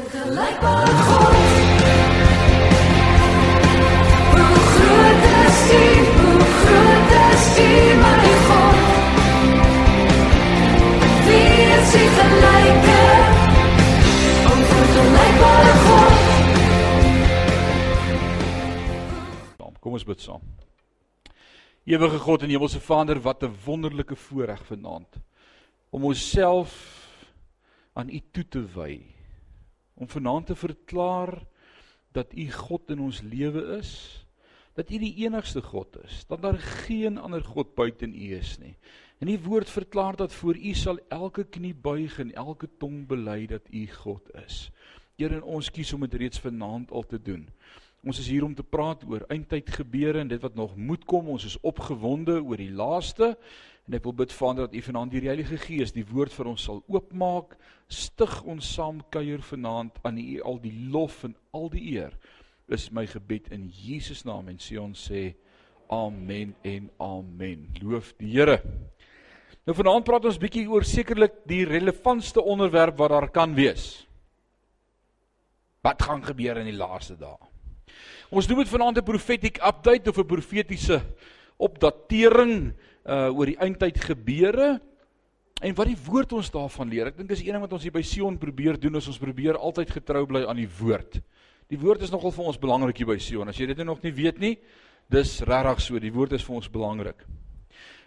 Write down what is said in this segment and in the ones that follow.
Vergelykbare God. Hoe groot is U? Hoe groot is U, my God? Wie is U gelyke? Onvergelykbare God. Kom ons bid saam. Ewige God en Hemelse Vader, wat 'n wonderlike voorreg vanaand om onsself aan U toe te wy. Om vanaand te verklaar dat U God in ons lewe is, dat U die enigste God is, dat daar geen ander God buite U is nie. En U woord verklaar dat voor U sal elke knie buig en elke tong bely dat U God is. Here, en ons kies om dit reeds vanaand al te doen. Ons is hier om te praat oor eindtyd gebeure en dit wat nog moet kom. Ons is opgewonde oor die laaste en ek wil bid Vader dat U vanaand deur die Heilige Gees die woord vir ons sal oopmaak. Stig ons saam kuier vanaand aan U al die lof en al die eer. Is my gebed in Jesus naam en sê ons sê amen en amen. Loof die Here. Nou vanaand praat ons bietjie oor sekerlik die relevantste onderwerp wat daar kan wees. Wat gaan gebeur in die laaste dae? Ons noem dit vanaand 'n prophetic update of 'n profetiese opdatering uh oor die eindtyd gebeure en wat die woord ons daarvan leer. Ek dink dis een ding wat ons hier by Sion probeer doen is ons probeer altyd getrou bly aan die woord. Die woord is nogal vir ons belangrik hier by Sion. As jy dit nog nie weet nie, dis regtig so. Die woord is vir ons belangrik.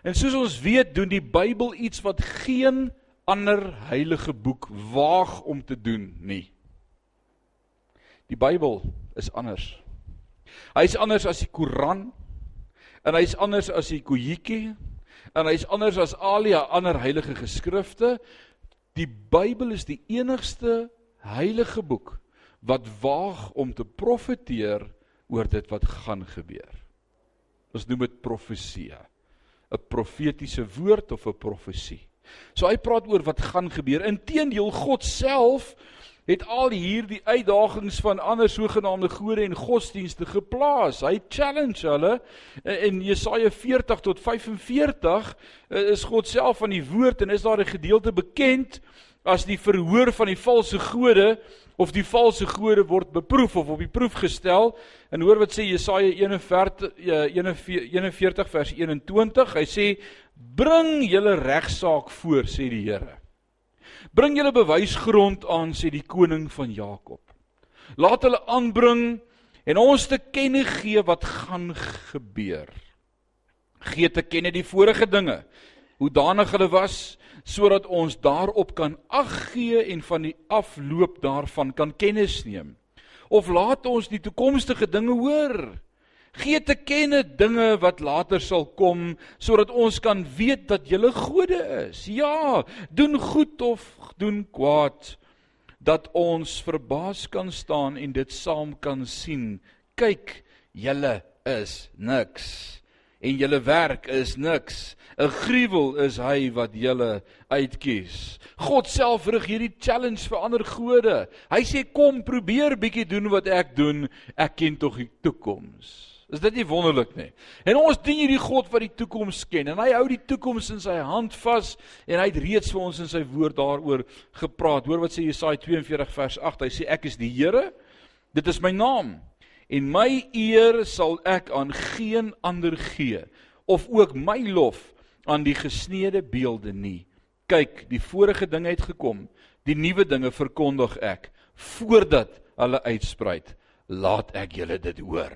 En soos ons weet, doen die Bybel iets wat geen ander heilige boek waag om te doen nie. Die Bybel is anders. Hy's anders as die Koran en hy's anders as die Kojikie en hy's anders as al die ander heilige geskrifte. Die Bybel is die enigste heilige boek wat waag om te profeteer oor dit wat gaan gebeur. Ons noem dit profesie. 'n Profetiese woord of 'n profesie. So hy praat oor wat gaan gebeur. Inteendeel God self het al hierdie uitdagings van ander sogenaamde gode en godsdienste geplaas. Hy challenge hulle in Jesaja 40 tot 45 is God self van die woord en is daar 'n gedeelte bekend as die verhoor van die valse gode of die valse gode word beproef of op die proef gestel. En hoor wat sê Jesaja 41 41 vers 21 hy sê bring julle regsaak voor sê die Here Bring julle bewysgrond aan sê die koning van Jakob. Laat hulle aanbring en ons te kenne gee wat gaan gebeur. Gee te kenne die vorige dinge, hoe danig hulle was sodat ons daarop kan ag gee en van die afloop daarvan kan kennis neem. Of laat ons die toekomstige dinge hoor. Gee te kenne dinge wat later sal kom sodat ons kan weet dat jy 'n gode is. Ja, doen goed of doen kwaad dat ons verbaas kan staan en dit saam kan sien. Kyk, julle is niks en julle werk is niks. 'n Gruwel is hy wat julle uitkies. God self rig hierdie challenge vir ander gode. Hy sê kom probeer bietjie doen wat ek doen. Ek ken tog die toekoms. Is dit nie wonderlik nie? En ons dien hierdie God wat die toekoms ken en hy hou die toekoms in sy hand vas en hy het reeds vir ons in sy woord daaroor gepraat. Hoor wat sê Jesaja 42 vers 8. Hy sê ek is die Here. Dit is my naam en my eer sal ek aan geen ander gee of ook my lof aan die gesneede beelde nie. Kyk, die vorige dinge het gekom. Die nuwe dinge verkondig ek voordat hulle uitsprei. Laat ek julle dit hoor.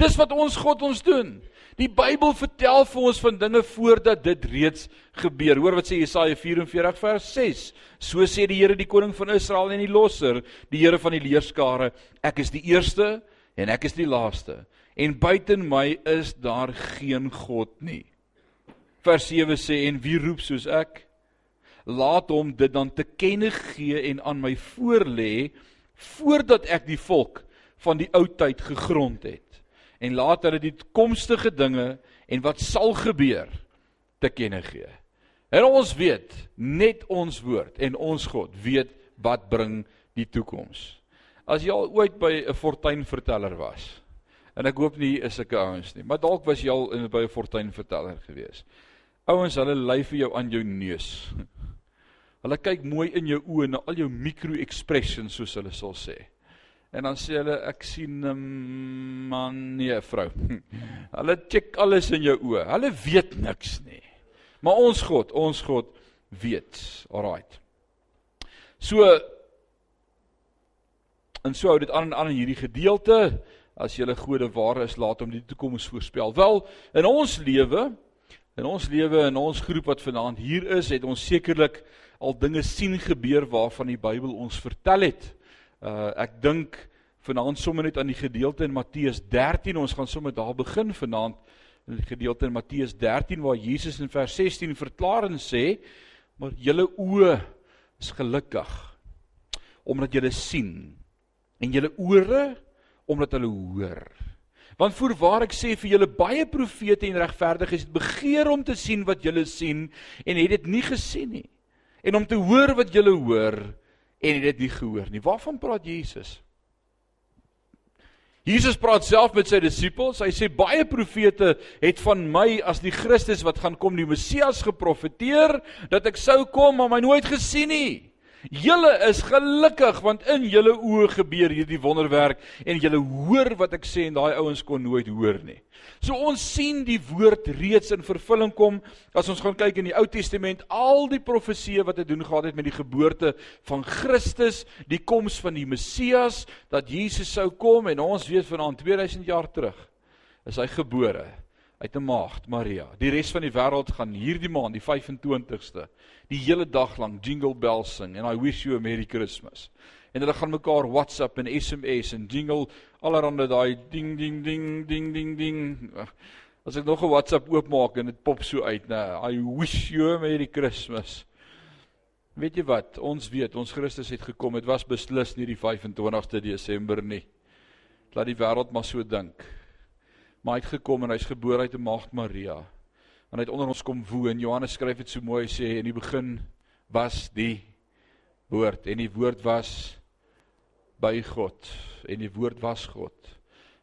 Dis wat ons God ons doen. Die Bybel vertel vir ons van dinge voordat dit reeds gebeur. Hoor wat sê Jesaja 44 vers 6. So sê die Here die koning van Israel en die losser, die Here van die leerskare, ek is die eerste en ek is die laaste. En buiten my is daar geen God nie. Vers 7 sê en wie roep soos ek? Laat hom dit dan te kenne gee en aan my voorlê voordat ek die volk van die ou tyd gegrond het en laat hulle die toekomstige dinge en wat sal gebeur te kenne gee. En ons weet, net ons woord en ons God weet wat bring die toekoms. As jy al ooit by 'n fortuinverteller was, en ek hoop nie is sulke ouens nie, maar dalk was jy al in by 'n fortuinverteller gewees. Ouens, hulle lei vir jou aan jou neus. Hulle kyk mooi in jou oë na al jou micro-expressions soos hulle sal sê. En dan sê hulle ek sien 'n man nee vrou. Hulle check alles in jou oë. Hulle weet niks nie. Maar ons God, ons God weet. Alraight. So en so hou dit aan en aan in hierdie gedeelte as julle gode ware is laat om die toekoms voorspel. Wel, in ons lewe, in ons lewe en ons groep wat vanaand hier is, het ons sekerlik al dinge sien gebeur waarvan die Bybel ons vertel het. Uh ek dink vanaand sommer net aan die gedeelte in Matteus 13. Ons gaan sommer daar begin vanaand in die gedeelte in Matteus 13 waar Jesus in vers 16 verklaar en sê: "Maar julle oë is gelukkig omdat julle sien en julle ore omdat hulle hoor. Want voorwaar ek sê vir julle baie profete en regverdiges het begeer om te sien wat julle sien en het dit nie gesien nie. En om te hoor wat julle hoor en het dit nie gehoor nie. Waarvan praat Jesus? Jesus praat self met sy disippels. Hy sê baie profete het van my as die Christus wat gaan kom, die Messias geprofeteer dat ek sou kom, maar my nooit gesien nie. Julle is gelukkig want in julle oë gebeur hierdie wonderwerk en julle hoor wat ek sê en daai ouens kon nooit hoor nie. So ons sien die woord reeds in vervulling kom as ons gaan kyk in die Ou Testament al die profeseë wat te doen gehad het met die geboorte van Christus, die koms van die Messias, dat Jesus sou kom en ons weet vanaand 2000 jaar terug is hy gebore uit 'n maagd Maria. Die res van die wêreld gaan hierdie maand, die 25ste, die hele dag lank jingle bells sing en I wish you a merry Christmas. En hulle gaan mekaar WhatsApp en SMS en jingle allerhande daai ding ding ding ding ding ding. As ek nog 'n WhatsApp oopmaak en dit pop so uit, nê, I wish you a merry Christmas. Weet jy wat? Ons weet, ons Christus het gekom. Dit was beslis nie die 25ste Desember nie. Laat die wêreld maar so dink maar hy het gekom en hy's gebore uit 'n maagd Maria. En hy het onder ons kom woon. Johannes skryf dit so mooi sê in die begin was die woord en die woord was by God en die woord was God.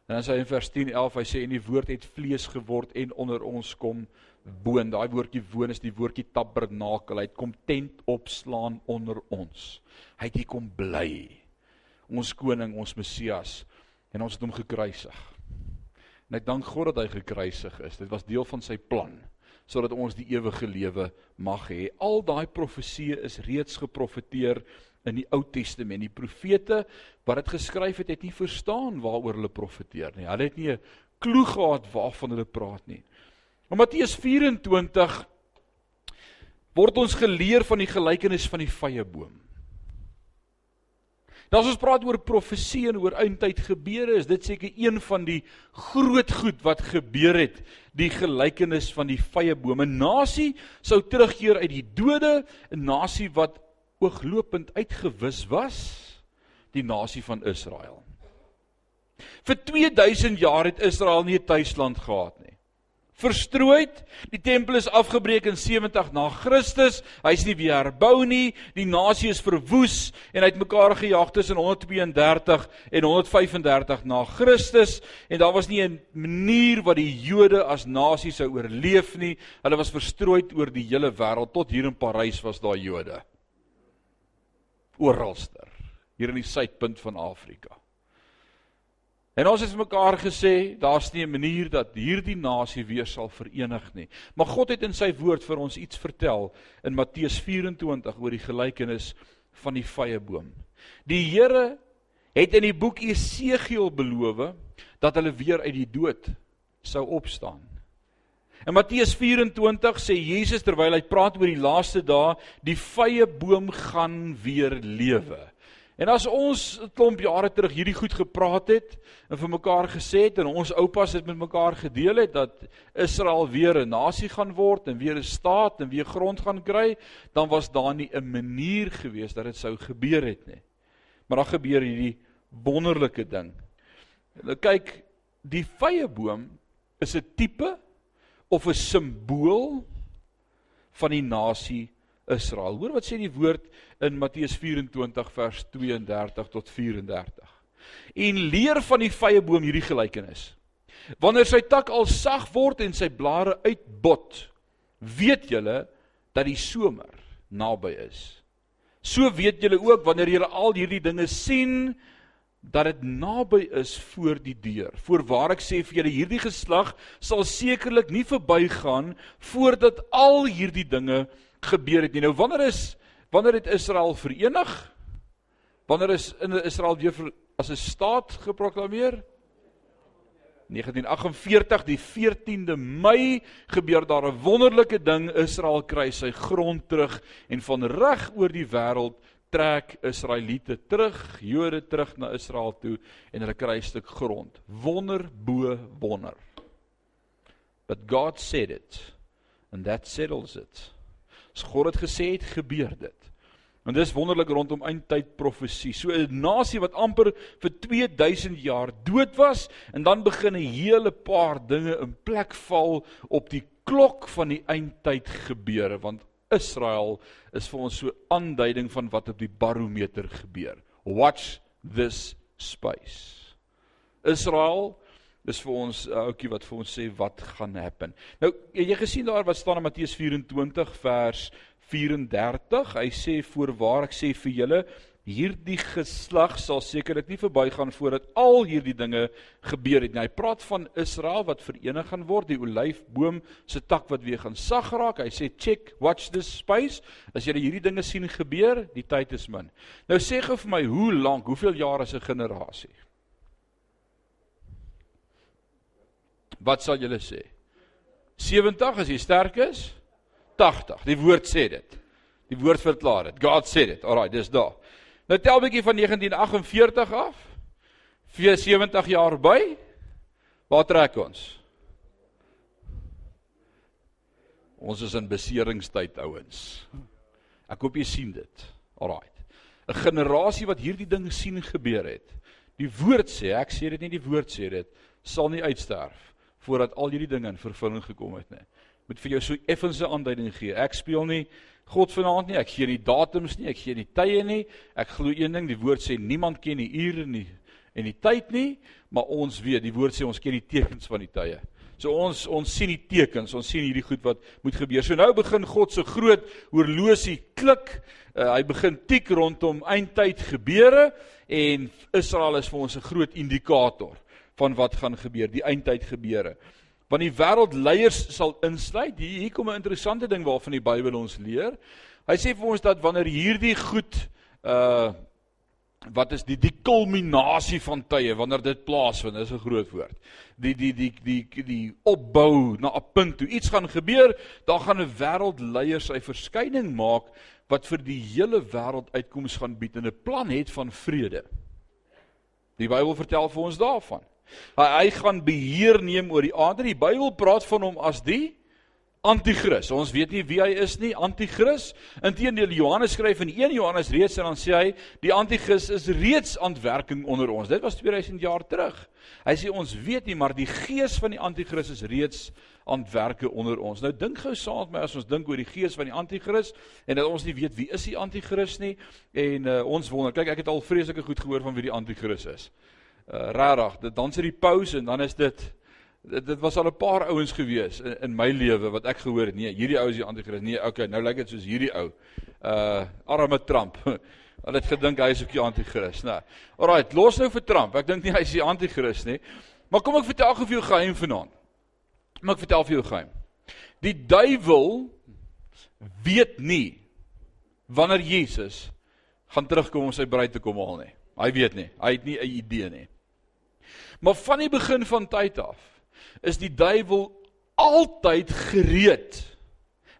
En sê hy in vers 10 11 hy sê en die woord het vlees geword en onder ons kom woon. Daai woordjie woon is die woordjie tabernakel. Hy het kom tent opslaan onder ons. Hy het hier kom bly. Ons koning, ons Messias en ons het hom gekruisig. En ek dank God dat hy gekruisig is. Dit was deel van sy plan sodat ons die ewige lewe mag hê. Al daai profeseë is reeds geprofeteer in die Ou Testament. Die profete wat dit geskryf het, het nie verstaan waaroor hulle profeteer nie. Hulle het nie 'n klou gehad waarvan hulle praat nie. In Matteus 24 word ons geleer van die gelykenis van die vrye boom. Nou as ons praat oor profesie en oor eindtyd gebeure, is dit seker een van die groot goed wat gebeur het, die gelykenis van die vrye bome. Nasie sou terugkeer uit die dode, 'n nasie wat ooglopend uitgewis was, die nasie van Israel. Vir 2000 jaar het Israel nie 'n tuisland gehad nie verstrooid. Die tempel is afgebreek in 70 na Christus. Hy's nie weer herbou nie. Die nasie is verwoes en hy het mekaar gejaag tussen 132 en 135 na Christus en daar was nie 'n manier wat die Jode as nasie sou oorleef nie. Hulle was verstrooid oor die hele wêreld. Tot hier in Parys was daar Jode. Oralster. Hier in die suidpunt van Afrika. En ons het mekaar gesê, daar's nie 'n manier dat hierdie nasie weer sal verenig nie. Maar God het in sy woord vir ons iets vertel in Matteus 24 oor die gelykenis van die vrye boom. Die Here het in die boek Esegiel beloof dat hulle weer uit die dood sou opstaan. In Matteus 24 sê Jesus terwyl hy praat oor die laaste dae, die vrye boom gaan weer lewe. En as ons 'n klomp jare terug hierdie goed gepraat het en vir mekaar gesê het en ons oupas het met mekaar gedeel het dat Israel weer 'n nasie gaan word en weer 'n staat en weer grond gaan kry, dan was daar nie 'n manier gewees dat dit sou gebeur het nie. Maar dan gebeur hierdie wonderlike ding. Nou kyk, die vrye boom is 'n tipe of 'n simbool van die nasie Israel. Hoor wat sê die woord in Matteus 24 vers 32 tot 34. En leer van die vrye boom hierdie gelykenis. Wanneer sy tak al sag word en sy blare uitbot, weet julle dat die somer naby is. So weet julle ook wanneer julle al hierdie dinge sien dat dit naby is voor die deur. Voorwaar ek sê vir julle hierdie geslag sal sekerlik nie verbygaan voordat al hierdie dinge gebeur het nie. Nou wanneer is wanneer het Israel verenig? Wanneer is in Israel weer vir, as 'n staat geproklaameer? 1948 die 14de Mei gebeur daar 'n wonderlike ding Israel kry sy grond terug en van reg oor die wêreld trek Israeliete terug Jode terug na Israel toe en hulle kry 'n stuk grond wonder bo wonder but God said it and that settles it as God het gesê het gebeur dit En dis wonderlik rondom eindtyd profesie. So 'n nasie wat amper vir 2000 jaar dood was en dan begin 'n hele paar dinge in plek val op die klok van die eindtyd gebeure want Israel is vir ons so aanduiding van wat op die barometer gebeur. Watch this space. Israel is vir ons 'n ouetjie wat vir ons sê wat gaan happen. Nou, jy gesien daar wat staan in Matteus 24 vers 34. Hy sê voorwaar ek sê vir julle hierdie geslag sal sekerlik nie verbygaan voordat al hierdie dinge gebeur het nie. Hy praat van Israel wat verenig gaan word, die olyfboom se tak wat weer gaan sag raak. Hy sê check, watch this space. As jy hierdie dinge sien gebeur, die tyd is min. Nou sê gou vir my, hoe lank, hoeveel jaar is 'n generasie? Wat sal julle sê? 70 as jy sterk is? 80. Die woord sê dit. Die woord verklaar dit. God sê dit. Alraai, dis daar. Nou tel bietjie van 1948 af. Vir 70 jaar by. Waar trek ons? Ons is in beseringstyd ouens. Ek hoop jy sien dit. Alraai. 'n Generasie wat hierdie ding sien gebeur het. Die woord sê, ek sê dit nie die woord sê dit, sal nie uitsterf voordat al hierdie dinge in vervulling gekom het nie moet vir jou so effense aanduiding gee. Ek speel nie God vanaand nie. Ek gee nie datums nie, ek gee nie tye nie. Ek glo een ding, die woord sê niemand ken die ure nie en die tyd nie, maar ons weet, die woord sê ons ken die tekens van die tye. So ons ons sien die tekens, ons sien hierdie goed wat moet gebeur. So nou begin God se groot horlosie klik. Uh, hy begin tik rondom eindtyd gebeure en Israel is vir ons 'n groot indikator van wat gaan gebeur, die eindtyd gebeure want die wêreldleiers sal insluit. Hier, hier kom 'n interessante ding waarvan die Bybel ons leer. Hy sê vir ons dat wanneer hierdie goed uh wat is die die kulminasie van tye wanneer dit plaasvind, is 'n groot woord. Die die die die die, opbou na 'n punt toe iets gaan gebeur, dan gaan 'n wêreldleier sy verskyning maak wat vir die hele wêreld uitkoms gaan bied en 'n plan het van vrede. Die Bybel vertel vir ons daarvan. Hy hy gaan beheer neem oor die aarde. Die Bybel praat van hom as die anti-kris. Ons weet nie wie hy is nie, anti-kris. Inteendeel Johannes skryf in 1 Johannes reeds en dan sê hy die anti-kris is reeds aan werking onder ons. Dit was 2000 jaar terug. Hy sê ons weet nie, maar die gees van die anti-kris is reeds aan werke onder ons. Nou dink gou saam met my as ons dink oor die gees van die anti-kris en dat ons nie weet wie is die anti-kris nie en uh, ons wonder. Kyk, ek het al vreeslike goed gehoor van wie die anti-kris is uh, regtig, dit dan sit die pause en dan is dit dit, dit was al 'n paar ouens gewees in, in my lewe wat ek gehoor het. Nee, hierdie ou is die anti-kris. Nee, okay, nou lyk dit soos hierdie ou. Uh arme Trump. Hulle het gedink hy is ook die anti-kris, né? Nou, alraight, los nou vir Trump. Ek dink nie hy is die anti-kris nie. Maar kom ek vertel gou vir jou geheim vanaand. Kom ek vertel vir jou geheim. Die duiwel weet nie wanneer Jesus gaan terugkom om sy bruid te kom haal nie. Hy weet nie. Hy het nie 'n idee nie. Maar van die begin van tyd af is die duiwel altyd gereed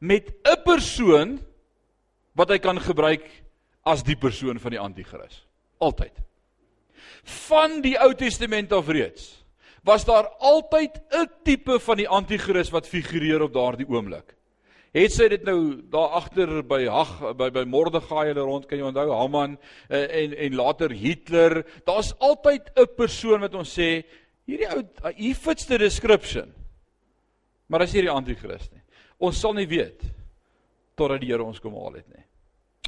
met 'n persoon wat hy kan gebruik as die persoon van die anti-kris. Altyd. Van die Ou Testament af reeds was daar altyd 'n tipe van die anti-kris wat figureer op daardie oomblik. Het sy dit nou daar agter by Hag by by Mordegai hulle rond kan jy onthou Haman uh, en en later Hitler. Daar's altyd 'n persoon wat ons sê hierdie ou he fits the description. Maar as hierdie anti-kris nie. Ons sal nie weet totdat die Here ons kom haal het nie.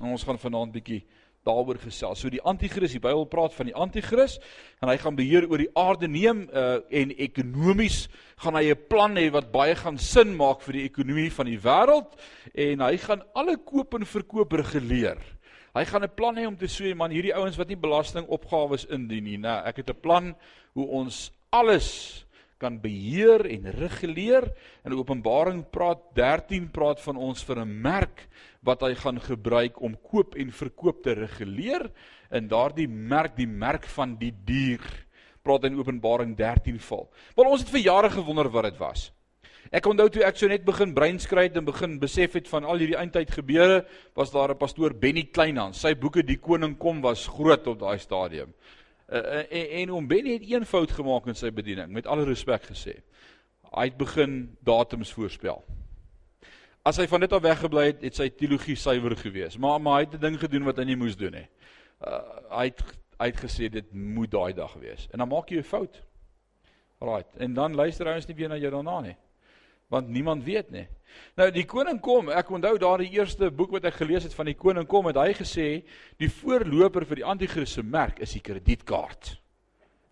En ons gaan vanaand bietjie daaroor gesels. So die anti-kris, die Bybel praat van die anti-kris en hy gaan beheer oor die aarde neem uh, en ekonomies gaan hy 'n plan hê wat baie gaan sin maak vir die ekonomie van die wêreld en hy gaan alle koop en verkoop reguleer. Hy gaan 'n plan hê om te sê man hierdie ouens wat nie belastingopgawes indien nie. Nou, ek het 'n plan hoe ons alles kan beheer en reguleer. In Openbaring praat 13 praat van ons vir 'n merk wat hy gaan gebruik om koop en verkoop te reguleer. En daardie merk, die merk van die dier, praat in Openbaring 13 val. Maar ons het vir jare gewonder wat dit was. Ek onthou toe ek so net begin breinskry het en begin besef het van al hierdie eindtyd gebeure, was daar 'n pastoor Benny Kleinhans. Sy boeke Die Koning kom was groot op daai stadium. Uh, en, en om Benny het een fout gemaak in sy bediening, met alle respek gesê. Hy het begin datums voorspel. As hy van dit af weggebly het, het sy teologie suiwer gewees. Maar maar hy het 'n ding gedoen wat hy nie moes doen nie. Uh, hy het hy het gesê dit moet daai dag wees. En dan maak jy 'n fout. Right. En dan luister ouens nie weer na jou daarna nie want niemand weet nie. Nou die koning kom, ek onthou daardie eerste boek wat ek gelees het van die koning kom het hy gesê die voorloper vir die anti-kris se merk is die kredietkaart.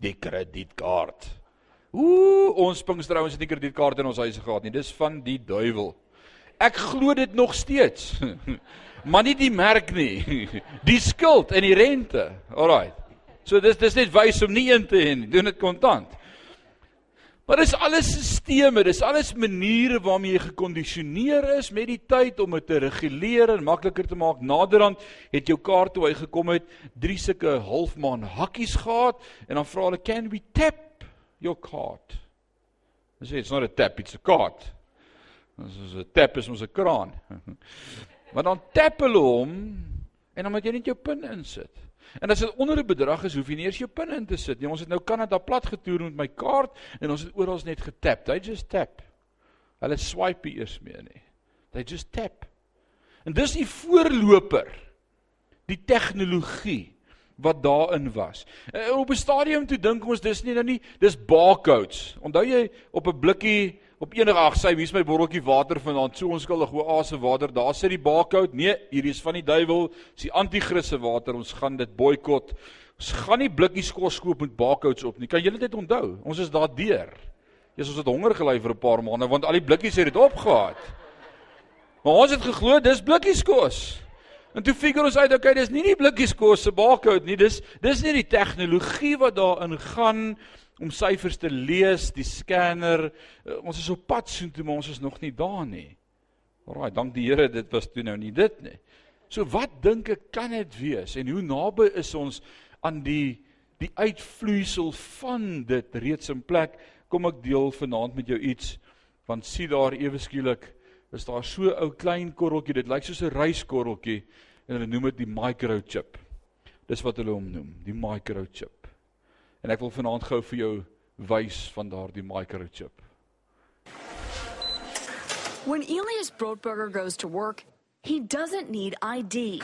Die kredietkaart. Ooh, ons Pinkster ouens het nie kredietkaart in ons huise gehad nie. Dis van die duiwel. Ek glo dit nog steeds. maar nie die merk nie. Die skuld en die rente. Alraai. So dis dis net wys om nie in te hê nie. Doen dit kontant. Maar dis alles stelsels, dis alles maniere waarmee jy gekondisioneer is met die tyd om dit te reguleer en makliker te maak. Naderhand het jou kaart toe hy gekom het, drie sulke halfmaan hakkies gehad en dan vra hulle, "Can we tap your card?" Hulle sê, "It's not a tap, it's a card." Ons is 'n tap is ons 'n kraan. maar dan tap hulle hom en dan moet jy net jou pin insit. En as dit onder 'n bedrag is, hoef jy nie eers jou pin in te sit nie. Ons het nou Kanada plat getoer met my kaart en ons het oral net getap. They just tap. Hulle swipe eers mee nie. They just tap. En dis die voorloper die tegnologie wat daarin was. En op 'n stadium toe dink ons dis nie nou nie, dis barcodes. Onthou jy op 'n blikkie op enige ag sy wie's my botteltjie water vanaand. So onskuldig oase water daar sit die barcode nee hier is van die duiwel is die anti-krisse water. Ons gaan dit boikot. Ons gaan nie blikkies kos koop met barcodes op nie. Kan julle dit onthou? Ons is daar deur. Jesus ons het honger gely vir 'n paar maande want al die blikkies het dit opgehaat. Maar ons het geglo dis blikkies kos. En toe figure ons uit, okay, dis nie die blikkies kos se barcode nie, dis dis nie die tegnologie wat daarin gaan om syfers te lees, die scanner. Uh, ons is op pad soontoe, maar ons is nog nie daar nie. Alraai, dank die Here, dit was toe nou nie dit nie. So wat dink ek kan dit wees en hoe naby is ons aan die die uitvloeisel van dit reeds in plek? Kom ek deel vanaand met jou iets want sien daar ewe skielik is daar so ou klein korreltjie, dit lyk soos 'n ryskorreltjie en hulle noem dit die microchip. Dis wat hulle hom noem, die microchip. En ek wil vanaand gou vir jou wys van daardie microchip. When Elias Brotberger goes to work, he doesn't need ID.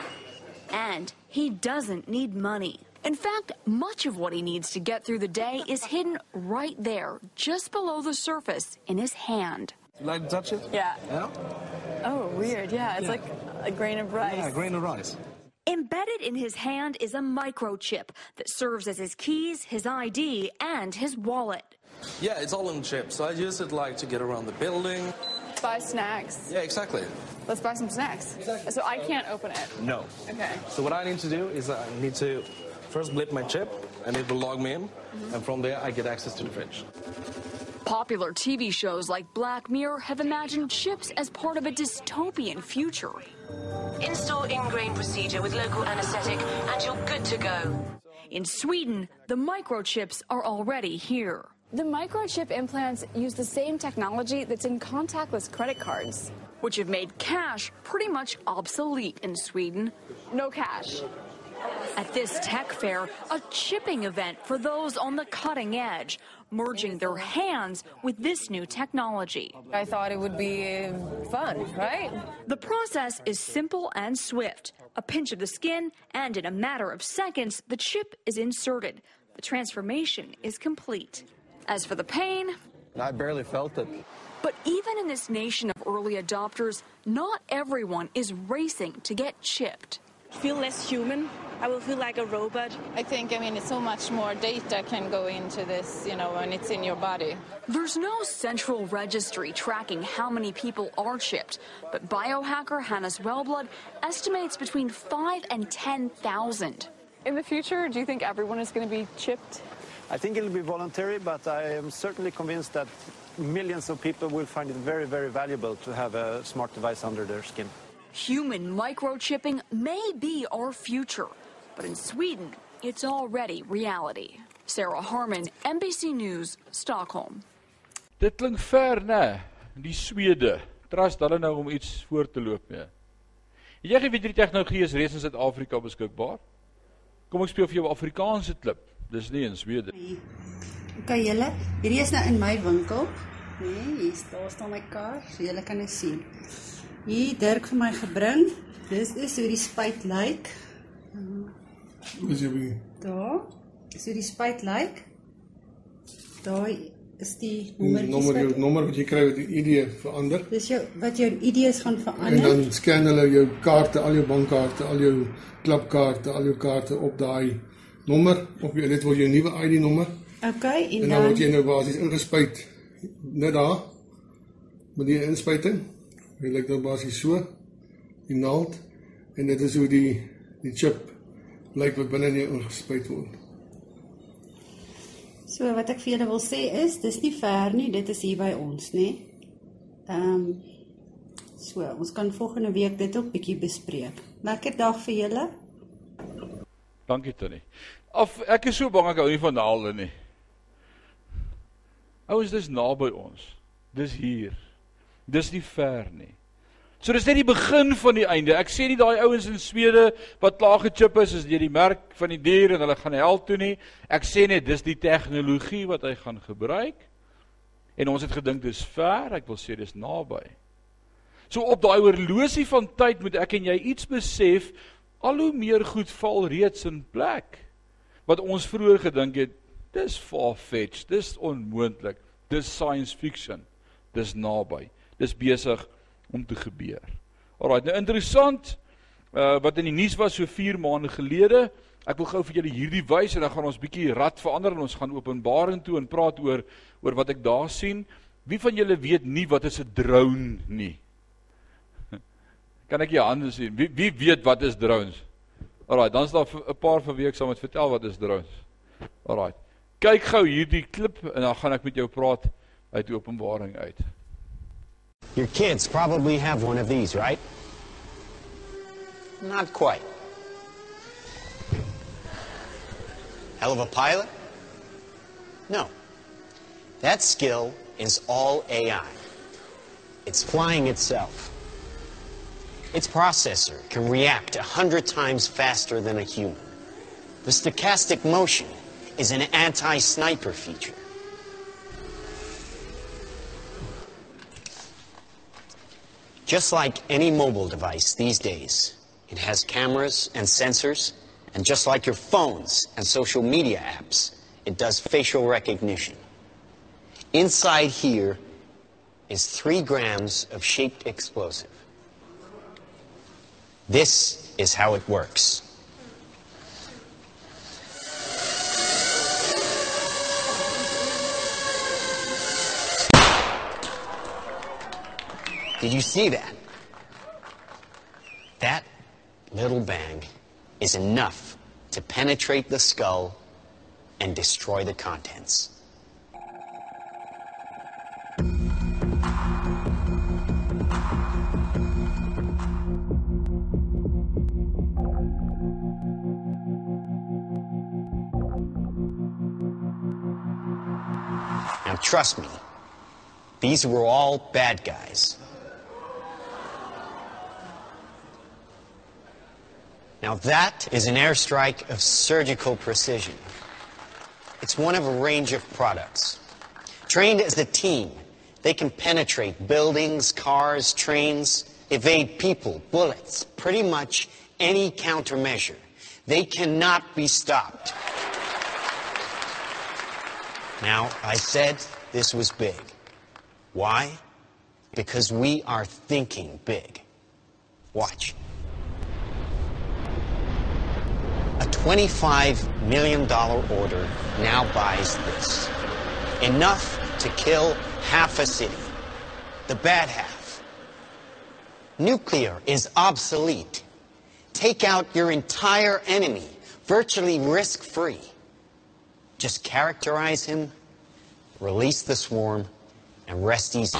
And he doesn't need money. In fact, much of what he needs to get through the day is hidden right there, just below the surface, in his hand. You like to touch it? Yeah. Yeah? Oh, weird. Yeah, it's Yeah. like a grain of rice. Yeah, grain of rice. Embedded in his hand is a microchip that serves as his keys, his ID, and his wallet. Yeah, it's all in chip. So I use it like to get around the building. Buy snacks. Yeah, exactly. Let's buy some snacks. So I can't open it. No. Okay. So what I need to do is I need to first blip my chip, and it will log me in, mm-hmm. and from there I get access to the fridge. Popular TV shows like Black Mirror have imagined chips as part of a dystopian future. Install ingrain procedure with local anesthetic and you're good to go. In Sweden, the microchips are already here. The microchip implants use the same technology that's in contactless credit cards. which have made cash pretty much obsolete in Sweden. No cash. At this tech fair, a chipping event for those on the cutting edge, merging their hands with this new technology. I thought it would be fun, right? The process is simple and swift. A pinch of the skin, and in a matter of seconds, the chip is inserted. The transformation is complete. As for the pain, I barely felt it. but even in this nation of early adopters, not everyone is racing to get chipped. Feel less human I will feel like a robot. I think, I mean, it's so much more data can go into this, you know, when it's in your body. There's no central registry tracking how many people are chipped, but biohacker Hannes Wellblood estimates between 5 and 10,000. In the future, do you think everyone is going to be chipped? I think it'll be voluntary, but I am certainly convinced that millions of people will find it very, very valuable to have a smart device under their skin. Human microchipping may be our future, but in Sweden, it's already reality. Sarah Harmon, NBC News, Stockholm. Dit klink ver, né? Die Swede. Trust hulle nou om iets voor te loop mee. Het jy geweet hierdie tegnologie is reeds in Suid-Afrika beskikbaar? Kom ek speel vir jou 'n Afrikaanse klip. Dis nie in Swede. OK julle, hierdie is nou in my winkel. Nee, hier daar staan my kar, so julle kan dit sien. Hier Dirk vir my gebring. Dis is hoe die spuit lyk. Dis jy wie? Daar. Dis hoe die spuit lyk. Daai is die Die nommer jou nommertjies. nommer wat jy kry wat die ID verander. Dis jou wat jou ID's gaan En verander. dan scan hulle jou kaarte, al jou bankkaarte, al jou klapkaarte, al jou kaarte op daai nommer op jou dit word jou nuwe ID nommer. OK, en, En dan word jy nou basies ingespuit net daar met die inspuiting. Dit lyk nou basies so die naald en dit is hoe die die chip lyk wat binne in jou ingespuit word. So wat ek vir julle wil sê is, dis nie ver nie, dit is hier by ons, nê? Ehm um, so, ons kan volgende week dit ook bietjie bespreek. Lekker dag vir julle. Dankie Tannie. Of ek is so bang ek hou nie van naalde nie. Ouens, dis naby ons. Dis hier. Dis nie ver nie. So dis net die begin van die einde. Ek sê nie daai ouens in Swede wat klaar gechip is is deur die merk van die dier en hulle gaan hel toe nie. Ek sê net dis die tegnologie wat hy gaan gebruik. En ons het gedink dis ver, ek wil sê dis naby. So op daai oorlosie van tyd moet ek en jy iets besef, al hoe meer goed val reeds in plek. Wat ons vroeër gedink het, dis far-fetched, dis onmoontlik, dis science fiction. Dis naby. Dis besig om te gebeur. Alraai, nou interessant uh wat in die nuus was so 4 maande gelede. Ek wil gou vir julle hierdie wys en dan gaan ons bietjie rad verander en ons gaan Openbaring toe en praat oor oor wat ek daar sien. Wie van julle weet nie wat is 'n drone nie? Kan ek jou hande sien? Wie wie weet wat is drones? Alraai, dan is daar 'n paar van wie ek sal met vertel wat is drones. Alraai. Kyk gou hierdie klip en dan gaan ek met jou praat uit Openbaring uit. Your kids probably have one of these, right? Not quite. Hell of a pilot? No. That skill is all AI. It's flying itself. Its processor can react a hundred times faster than a human. The stochastic motion is an anti-sniper feature. Just like any mobile device these days, it has cameras and sensors, and just like your phones and social media apps, it does facial recognition. Inside here is three grams of shaped explosive. This is how it works. Did you see that? That little bang is enough to penetrate the skull and destroy the contents. Now, trust me, these were all bad guys. Now, that is an airstrike of surgical precision. It's one of a range of products. Trained as a team, they can penetrate buildings, cars, trains, evade people, bullets, pretty much any countermeasure. They cannot be stopped. Now, I said this was big. Why? Because we are thinking big. Watch. $25 million order now buys this. Enough to kill half a city. The bad half. Nuclear is obsolete. Take out your entire enemy, virtually risk free. Just characterize him, release the swarm, and rest easy.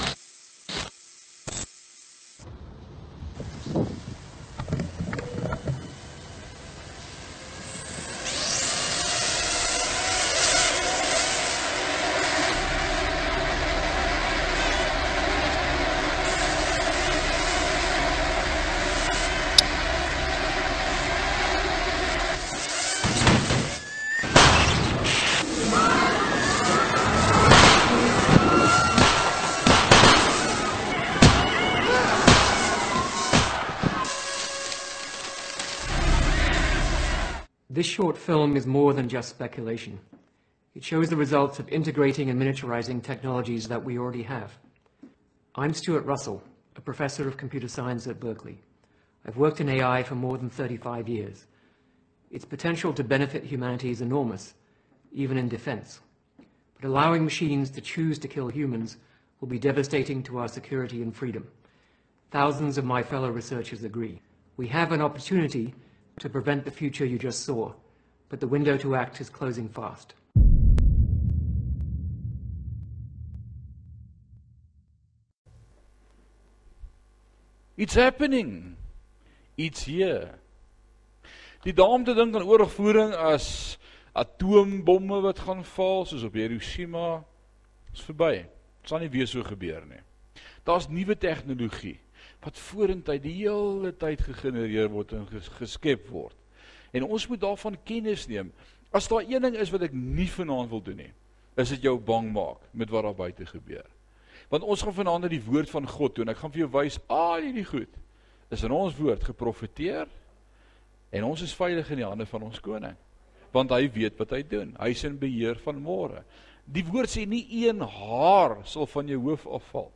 Short film is more than just speculation. It shows the results of integrating and miniaturizing technologies that we already have. I'm Stuart Russell, a professor of computer science at Berkeley. I've worked in AI for more than 35 years. Its potential to benefit humanity is enormous, even in defense. But allowing machines to choose to kill humans will be devastating to our security and freedom. Thousands of my fellow researchers agree. We have an opportunity to prevent the future you just saw, but the window to act is closing fast. It's happening. It's here. Die daam te dink aan oorlogvoering as atoombomme wat gaan val soos op Hiroshima is verby. Dit sal nie weer so gebeur nie. Daar's nuwe tegnologie wat vorentoe die hele tyd gegenereer word en geskep word. En ons moet daarvan kennis neem. As daar een ding is wat ek nie vanaand wil doen nie, is dit jou bang maak met wat daar buite gebeur. Want ons gaan vanaand na die woord van God toe en ek gaan vir jou wys al hierdie goed is in ons woord geprofeteer en ons is veilig in die hande van ons koning. Want hy weet wat hy doen. Hy's in beheer van môre. Die woord sê nie een haar sal van jou hoof afval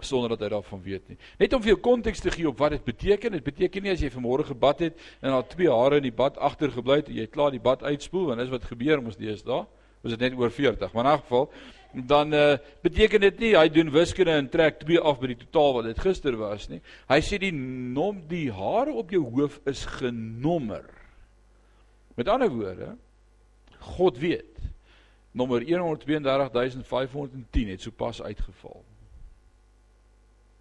sonder dat hy daarvan weet nie. Net om vir jou konteks te gee op wat dit beteken. Dit beteken nie as jy vanmôre gebad het en daar twee hare in die bad agtergebly het en jy klaar die bad uitspoel want dis wat gebeur mos deesdae. Was dit net oor 40. Maar in 'n geval dan uh, beteken dit nie hy doen wiskunde en trek 2 af by die totaal wat dit gister was nie. Hy sê die nom die hare op jou hoof is genommer. Met ander woorde, God weet. Nommer 132510 het sopas uitgeval.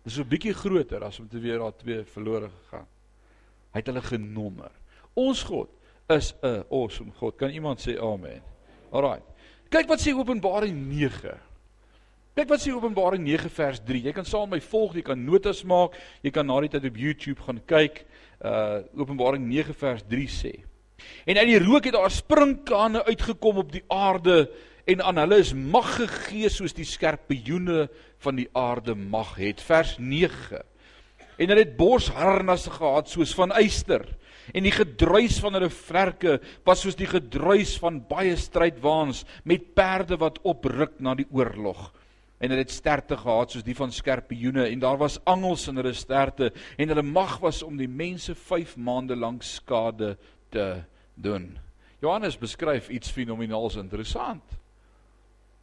Dis 'n bietjie groter as om te weer daar twee verlore gegaan. Hy het hulle genommer. Ons God is 'n awesome God. Kan iemand sê amen? Alraai. Kyk wat sê Openbaring 9. Kyk wat sê Openbaring 9 vers 3. Jy kan saam met my volg, jy kan notas maak, jy kan na die tyd op YouTube gaan kyk. Uh Openbaring 9 vers 3 sê. En uit die rook het daar sprinkane uitgekom op die aarde en aan hulle is mag gegee soos die skerpioene van die aarde mag het. Vers 9. En hulle het borsharnasse gehad soos van yster en die gedruis van hulle vlerke was soos die gedruis van baie strydwaans met perde wat opruk na die oorlog. En hulle het sterte gehad soos die van skerpioene en daar was angels in hulle sterte en hulle mag was om die mense 5 maande lank skade te doen. Johannes beskryf iets fenomenaals interessant.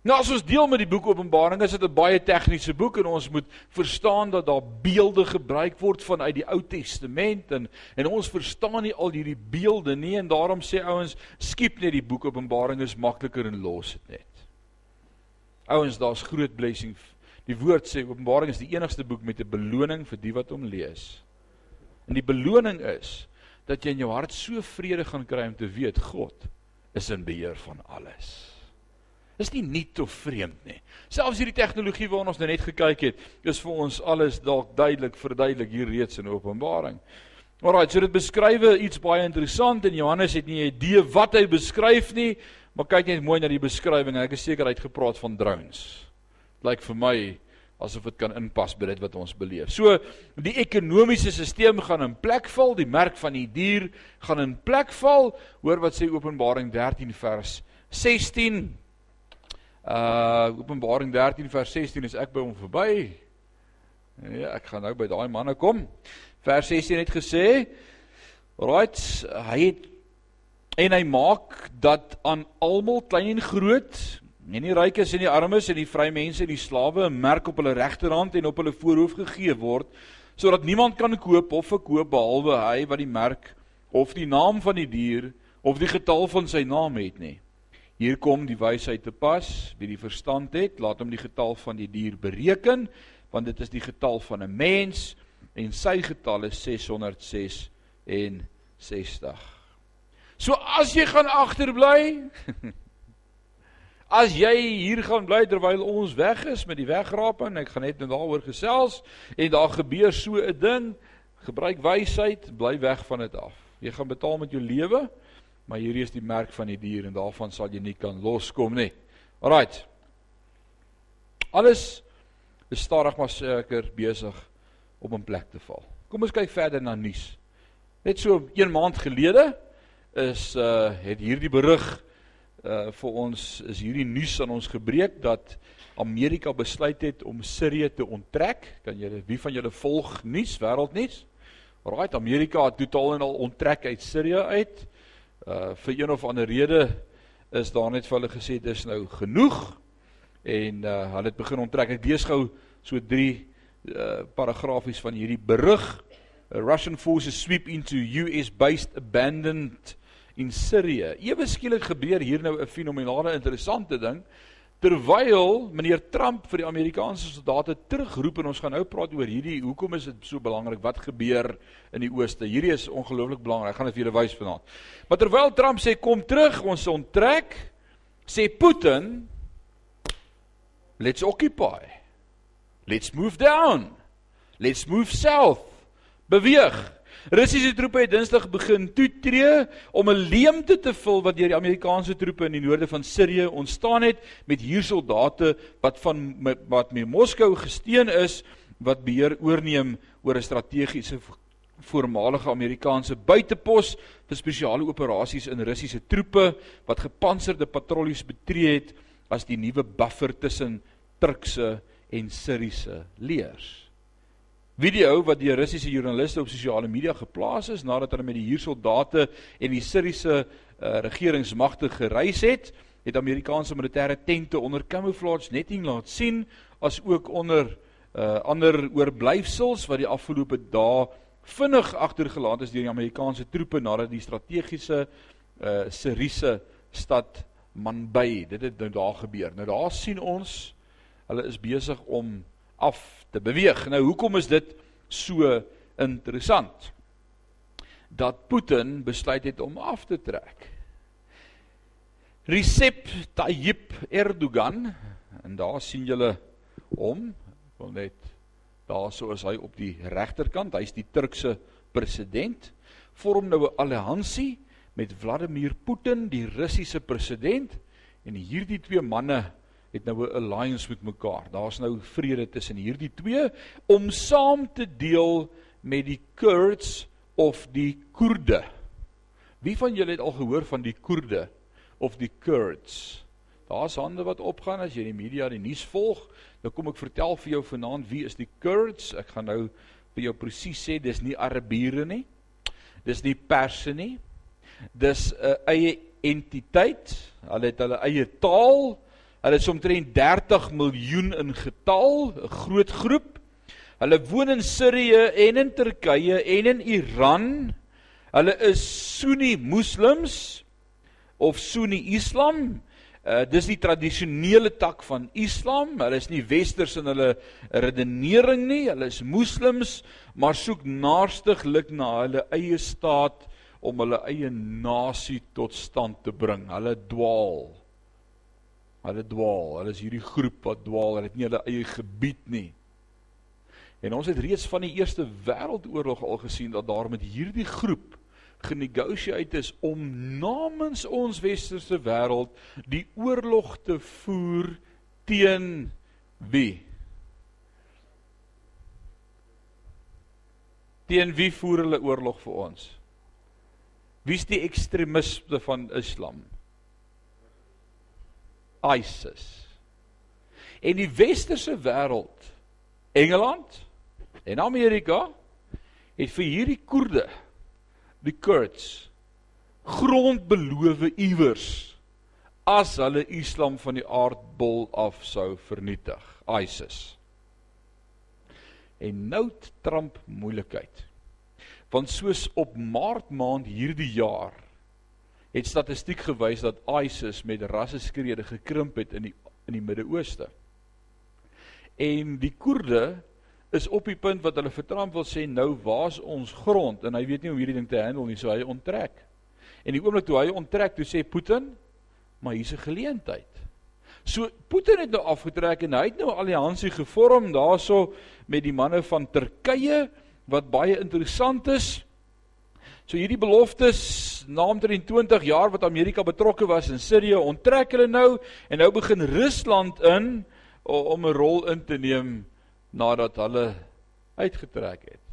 Nou as ons deel met die boek Openbaring, is dit 'n baie tegniese boek en ons moet verstaan dat daar beelde gebruik word vanuit die Ou Testament en en ons verstaan nie al hierdie beelde nie en daarom sê ouens, skiep net die boek Openbaring is makliker en los dit net. Ouens, daar's groot blessing. Die woord sê Openbaring is die enigste boek met 'n beloning vir die wat hom lees. En die beloning is dat jy in jou hart so vrede gaan kry om te weet God is in beheer van alles. Dis nie nuut of vreemd nie. Selfs hierdie tegnologie waarna ons nou net gekyk het, is vir ons alles dalk duidelik verduidelik hier reeds in Openbaring. Alraai, so dit beskryf iets baie interessant en Johannes het nie 'n idee wat hy beskryf nie, maar kyk net mooi na die beskrywing en ek is seker hy het gepraat van drones. Lyk vir my asof dit kan inpas by dit wat ons beleef. So die ekonomiese stelsel gaan in plek val, die merk van die dier gaan in plek val. Hoor wat sê Openbaring 13 vers 16 Uh Openbaring 13 vers 16 is ek by hom verby. Ja, ek gaan nou by daai manne kom. Vers 16 het gesê, "Right, hy het En hy maak dat aan almal klein en groot, en die rykes en die armes en die vrye mense en die slawe 'n merk op hulle regterhand en op hulle voorhoof gegee word, sodat niemand kan koop of verkoop behalwe hy wat die merk of die naam van die dier of die getal van sy naam het nie. Hier kom die wysheid te pas, wie die verstand het, laat hom die getal van die dier bereken, want dit is die getal van 'n mens en sy getal is 666. So as jy gaan agterbly, as jy hier gaan bly terwyl ons weg is met die wegraping, ek gaan net nou daaroor gesels en daar gebeur so 'n ding, gebruik wysheid, bly weg van dit af. Jy gaan betaal met jou lewe, maar hierdie is die merk van die dier en daarvan sal jy nie kan loskom nie. Alraight. Alles is stadig maar seker besig om in plek te val. Kom ons kyk verder na nuus. Net so 1 maand gelede is uh het hierdie berig uh vir ons is hierdie nuus aan ons gebreek dat Amerika besluit het om Sirië te onttrek. Kan julle wie van julle volg nuus, wêreldnuus? Alraait, Amerika het totaal en al onttrek uit Sirië uit. Uh vir een of ander rede is daar net vir hulle gesê dis nou genoeg en uh hulle het begin onttrek. Ek lees gou so 3 uh paragrafies van hierdie berig. Uh, Russian forces sweep into US based abandoned in Sirië. Ewe skielik gebeur hier nou 'n fenominale interessante ding terwyl meneer Trump vir die Amerikaanse soldate terugroep en ons gaan nou praat oor hierdie hoekom is dit so belangrik wat gebeur in die ooste. Hierdie is ongelooflik belangrik. Ek gaan dit vir julle wys vanaand. Maar terwyl Trump sê kom terug, ons onttrek, sê Putin let's occupy. Let's move down. Let's move south. Beweeg. Russiese troepe het Dinsdag begin toetree om 'n leemte te vul wat deur die Amerikaanse troepe in die noorde van Sirië ontstaan het met huursoldate wat van wat met Moskou gesteun is wat beheer oorneem oor 'n strategiese voormalige Amerikaanse buitepos vir spesiale operasies in Russiese troepe wat gepantserde patrollies betree het as die nuwe buffer tussen Turkse en Siriëse leers. Video wat deur Russiese joernaliste op sosiale media geplaas is nadat hulle met die huursoldate en die Siriëse uh, regeringsmagte gereis het, het Amerikaanse militêre tente onder camouflage netting laat sien as ook onder uh, ander oorblyfsels wat die afgelope dae vinnig agtergelaat is deur die Amerikaanse troepe nadat die strategiese uh, Siriëse stad Manbij, dit het nou daar gebeur. Nou daar sien ons hulle is besig om af te beweeg. Nou hoekom is dit so interessant? Dat Putin besluit het om af te trek. Recep Tayyip Erdogan en daar sien julle hom, wil net daar so is hy op die regterkant, hy's die Turkse president, vorm nou 'n alliansie met Vladimir Putin, die Russiese president en hierdie twee manne het nou 'n alliance met mekaar. Daar's nou vrede tussen hierdie twee om saam te deel met die Kurds of die Koerde. Wie van julle het al gehoor van die Koerde of die Kurds? Daar's hande wat opgaan as jy die media die nuus volg. Nou kom ek vertel vir jou vanaand wie is die Kurds? Ek gaan nou vir jou presies sê dis nie Arabiere nie. Dis nie Perse nie. Dis 'n eie entiteit. Hulle het hulle eie taal. Hulle is omtrent 30 miljoen in getal, 'n groot groep. Hulle woon in Sirië en in Turkye en in Iran. Hulle is Sunni moslems of Sunni Islam. Uh dis die tradisionele tak van Islam. Hulle is nie westers in hulle redenering nie. Hulle is moslems, maar soek naarstiglik na hulle eie staat om hulle eie nasie tot stand te bring. Hulle dwaal. Hulle dwaal. Hulle is hierdie groep wat dwaal. Hulle het nie hulle eie gebied nie. En ons het reeds van die Eerste Wêreldoorlog al gesien dat daar met hierdie groep genegotiate is om namens ons westerse wêreld die oorlog te voer teen wie? Teen wie voer hulle oorlog vir ons? Wie's die ekstremiste van Islam? ISIS. En die westerse wêreld, Engeland en Amerika het vir hierdie Koerde, die Kurds, grond beloof iewers as hulle Islam van die aardbol af sou vernietig, ISIS. En nou Trump moeilikheid. Want soos op Maart maand hierdie jaar het statistiek gewys dat ISIS met rasseskrede gekrimp het in die in die Midde-Ooste. En die Koerde is op die punt wat hulle vir Trump wil sê nou waar's ons grond en hy weet nie hoe hierdie ding te handle nie, so hy onttrek. En die oomblik toe hy onttrek, toe sê Putin, maar hier's 'n geleentheid. So Putin het nou afgetrek en hy het nou 'n alliansie gevorm daarso met die manne van Turkye wat baie interessant is. So hierdie beloftes na omtrent 20 jaar wat Amerika betrokke was in Sirië onttrek hulle nou en nou begin Rusland in om 'n rol in te neem nadat hulle uitgetrek het.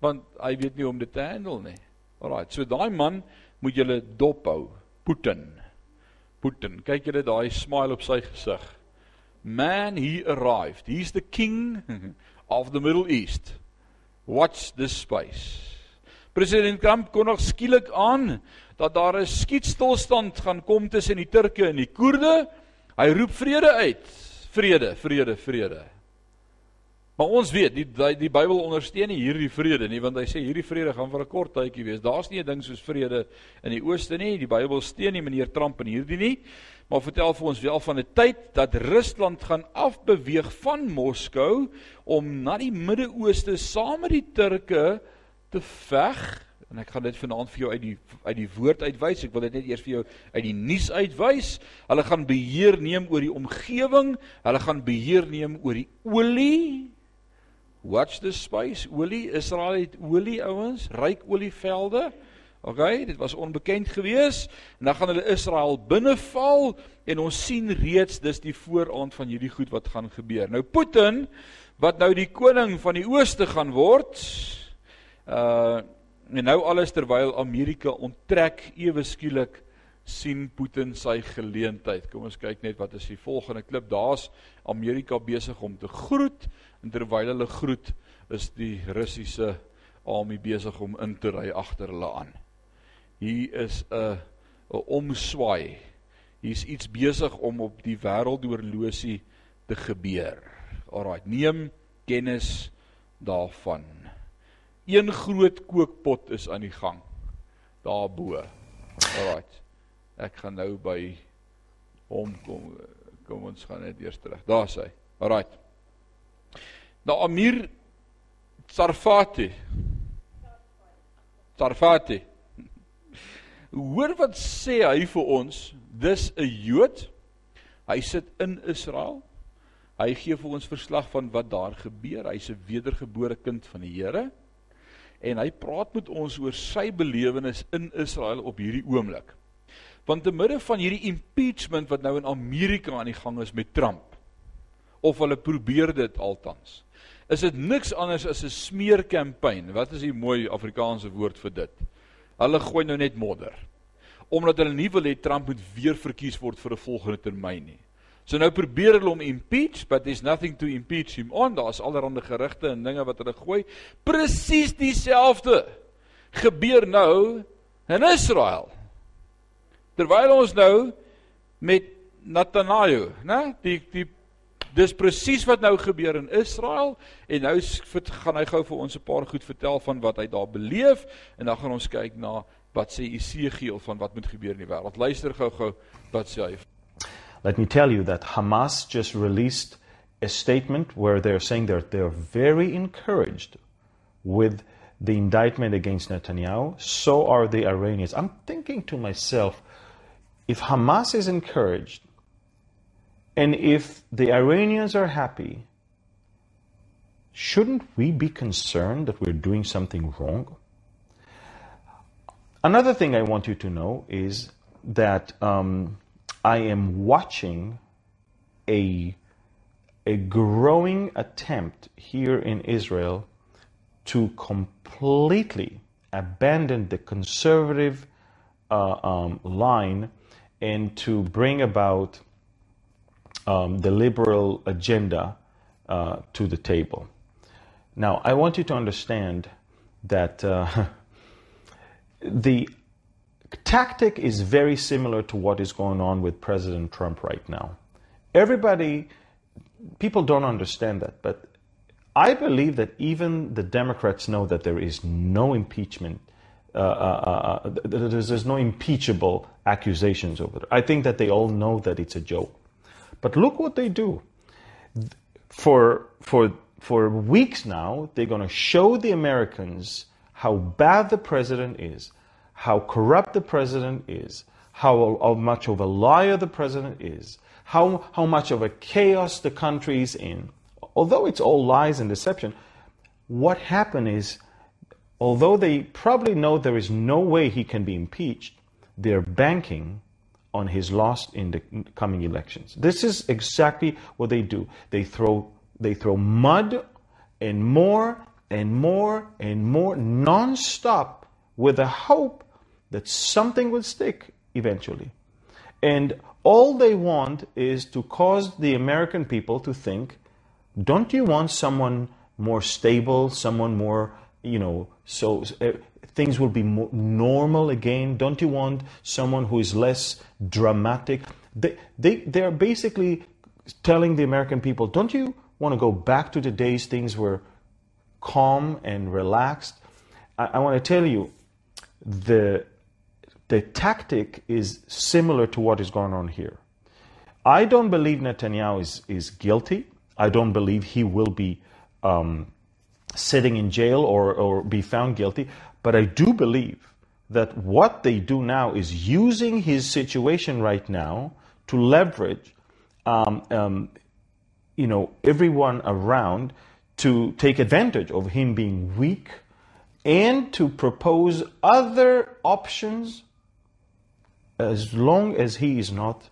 Want hy weet nie hoe om dit te handle nie. Alraai, so daai man moet julle dop hou. Putin. Putin. Kyk julle daai smile op sy gesig. Man, he arrived. He's the king of the Middle East. Watch this space. President Trump kon nog skielik aan dat daar 'n skietstilstand gaan kom tussen die Turke en die Koerde. Hy roep vrede uit. Vrede, vrede, vrede. Maar ons weet die die, die Bybel ondersteun nie hierdie vrede nie want hy sê hierdie vrede gaan vir 'n kort tydjie wees. Daar's nie 'n ding soos vrede in die ooste nie. Die Bybel steun nie meneer Trump in hierdie nie. Maar vertel vir ons wel van 'n tyd dat Rusland gaan afbeweeg van Moskou om na die Midde-Ooste saam met die Turke te veg. En ek gaan dit vanaand vir jou uit die uit die woord uitwys. Ek wil dit net eers vir jou uit die nuus uitwys. Hulle gaan beheer neem oor die omgewing. Hulle gaan beheer neem oor die olie Watch the space. Olie, Israel het olie ouens, ryk olievelde. OK, dit was onbekend gewees. En dan gaan hulle Israel binneval en ons sien reeds dis die vooraand van hierdie goed wat gaan gebeur. Nou Putin wat nou die koning van die ooste gaan word. Uh en nou alles terwyl Amerika onttrek ewe skielik sien Putin sy geleentheid. Kom ons kyk net wat is die volgende klip. Daar's Amerika besig om te groet en terwyl hulle groet is die Russiese army besig om in te ry agter hulle aan. Hier is 'n 'n omswaai. Hier's iets besig om op die wêreldoorlosie te gebeur. Alraai, neem kennis daarvan. Een groot kookpot is aan die gang daarbo. Alraai. Ek gaan nou by hom kom. Kom ons gaan net eers terug. Daar's hy. Alraai. Nou Amir Sarfati. Sarfati. Hoor wat sê hy vir ons? Dis 'n Jood. Hy sit in Israel. Hy gee vir ons verslag van wat daar gebeur. Hy's 'n wedergebore kind van die Here. En hy praat met ons oor sy belewenis in Israel op hierdie oomblik. Want te midde van hierdie impeachment wat nou in Amerika aan die gang is met Trump of hulle probeer dit altans is dit niks anders as 'n smeerkampanje. Wat is die mooi Afrikaanse woord vir dit? Hulle gooi nou net modder. Omdat hulle nie wil hê Trump moet weer verkies word vir 'n volgende termyn nie. So nou probeer hulle hom impeach, but there's nothing to impeach him on. Daar's allerlei gerugte en dinge wat hulle gooi. Presies dieselfde gebeur nou in Israel. Terwyl ons nou met Nathanael, né, die die Dis presies wat nou gebeur in Israel en nou gaan hy gou vir ons 'n paar goed vertel van wat hy daar beleef en dan gaan ons kyk na wat sê Esegiel van wat moet gebeur in die wêreld. Luister gou-gou wat sê hy. Let me tell you that Hamas just released a statement where they're saying that they're very encouraged with the indictment against Netanyahu. So are the Iranians. I'm thinking to myself, if Hamas is encouraged And if the Iranians are happy, shouldn't we be concerned that we're doing something wrong? Another thing I want you to know is that um, I am watching a, a growing attempt here in Israel to completely abandon the conservative uh, um, line and to bring about um, the liberal agenda uh, to the table. Now, I want you to understand that uh, the tactic is very similar to what is going on with President Trump right now. Everybody, people don't understand that, but I believe that even the Democrats know that there is no impeachment. Uh, uh, uh, there's, there's no impeachable accusations over there. I think that they all know that it's a joke. But look what they do. For, for, for weeks now, they're going to show the Americans how bad the president is, how corrupt the president is, how, how much of a liar the president is, how, how much of a chaos the country is in. Although it's all lies and deception, what happened is, although they probably know there is no way he can be impeached, they're banking on his loss in the coming elections. This is exactly what they do. They throw, they throw mud and more and more and more non-stop with the hope that something will stick eventually. And all they want is to cause the American people to think, don't you want someone more stable, someone more, you know, so uh, things will be more normal again? Don't you want someone who is less dramatic? They, they, they're basically telling the American people, don't you want to go back to the days things were calm and relaxed? I, I want to tell you, the the tactic is similar to what is going on here. I don't believe Netanyahu is, is guilty. I don't believe he will be um, sitting in jail or, or be found guilty. But I do believe that what they do now is using his situation right now to leverage, um, um, you know, everyone around to take advantage of him being weak and to propose other options as long as he is not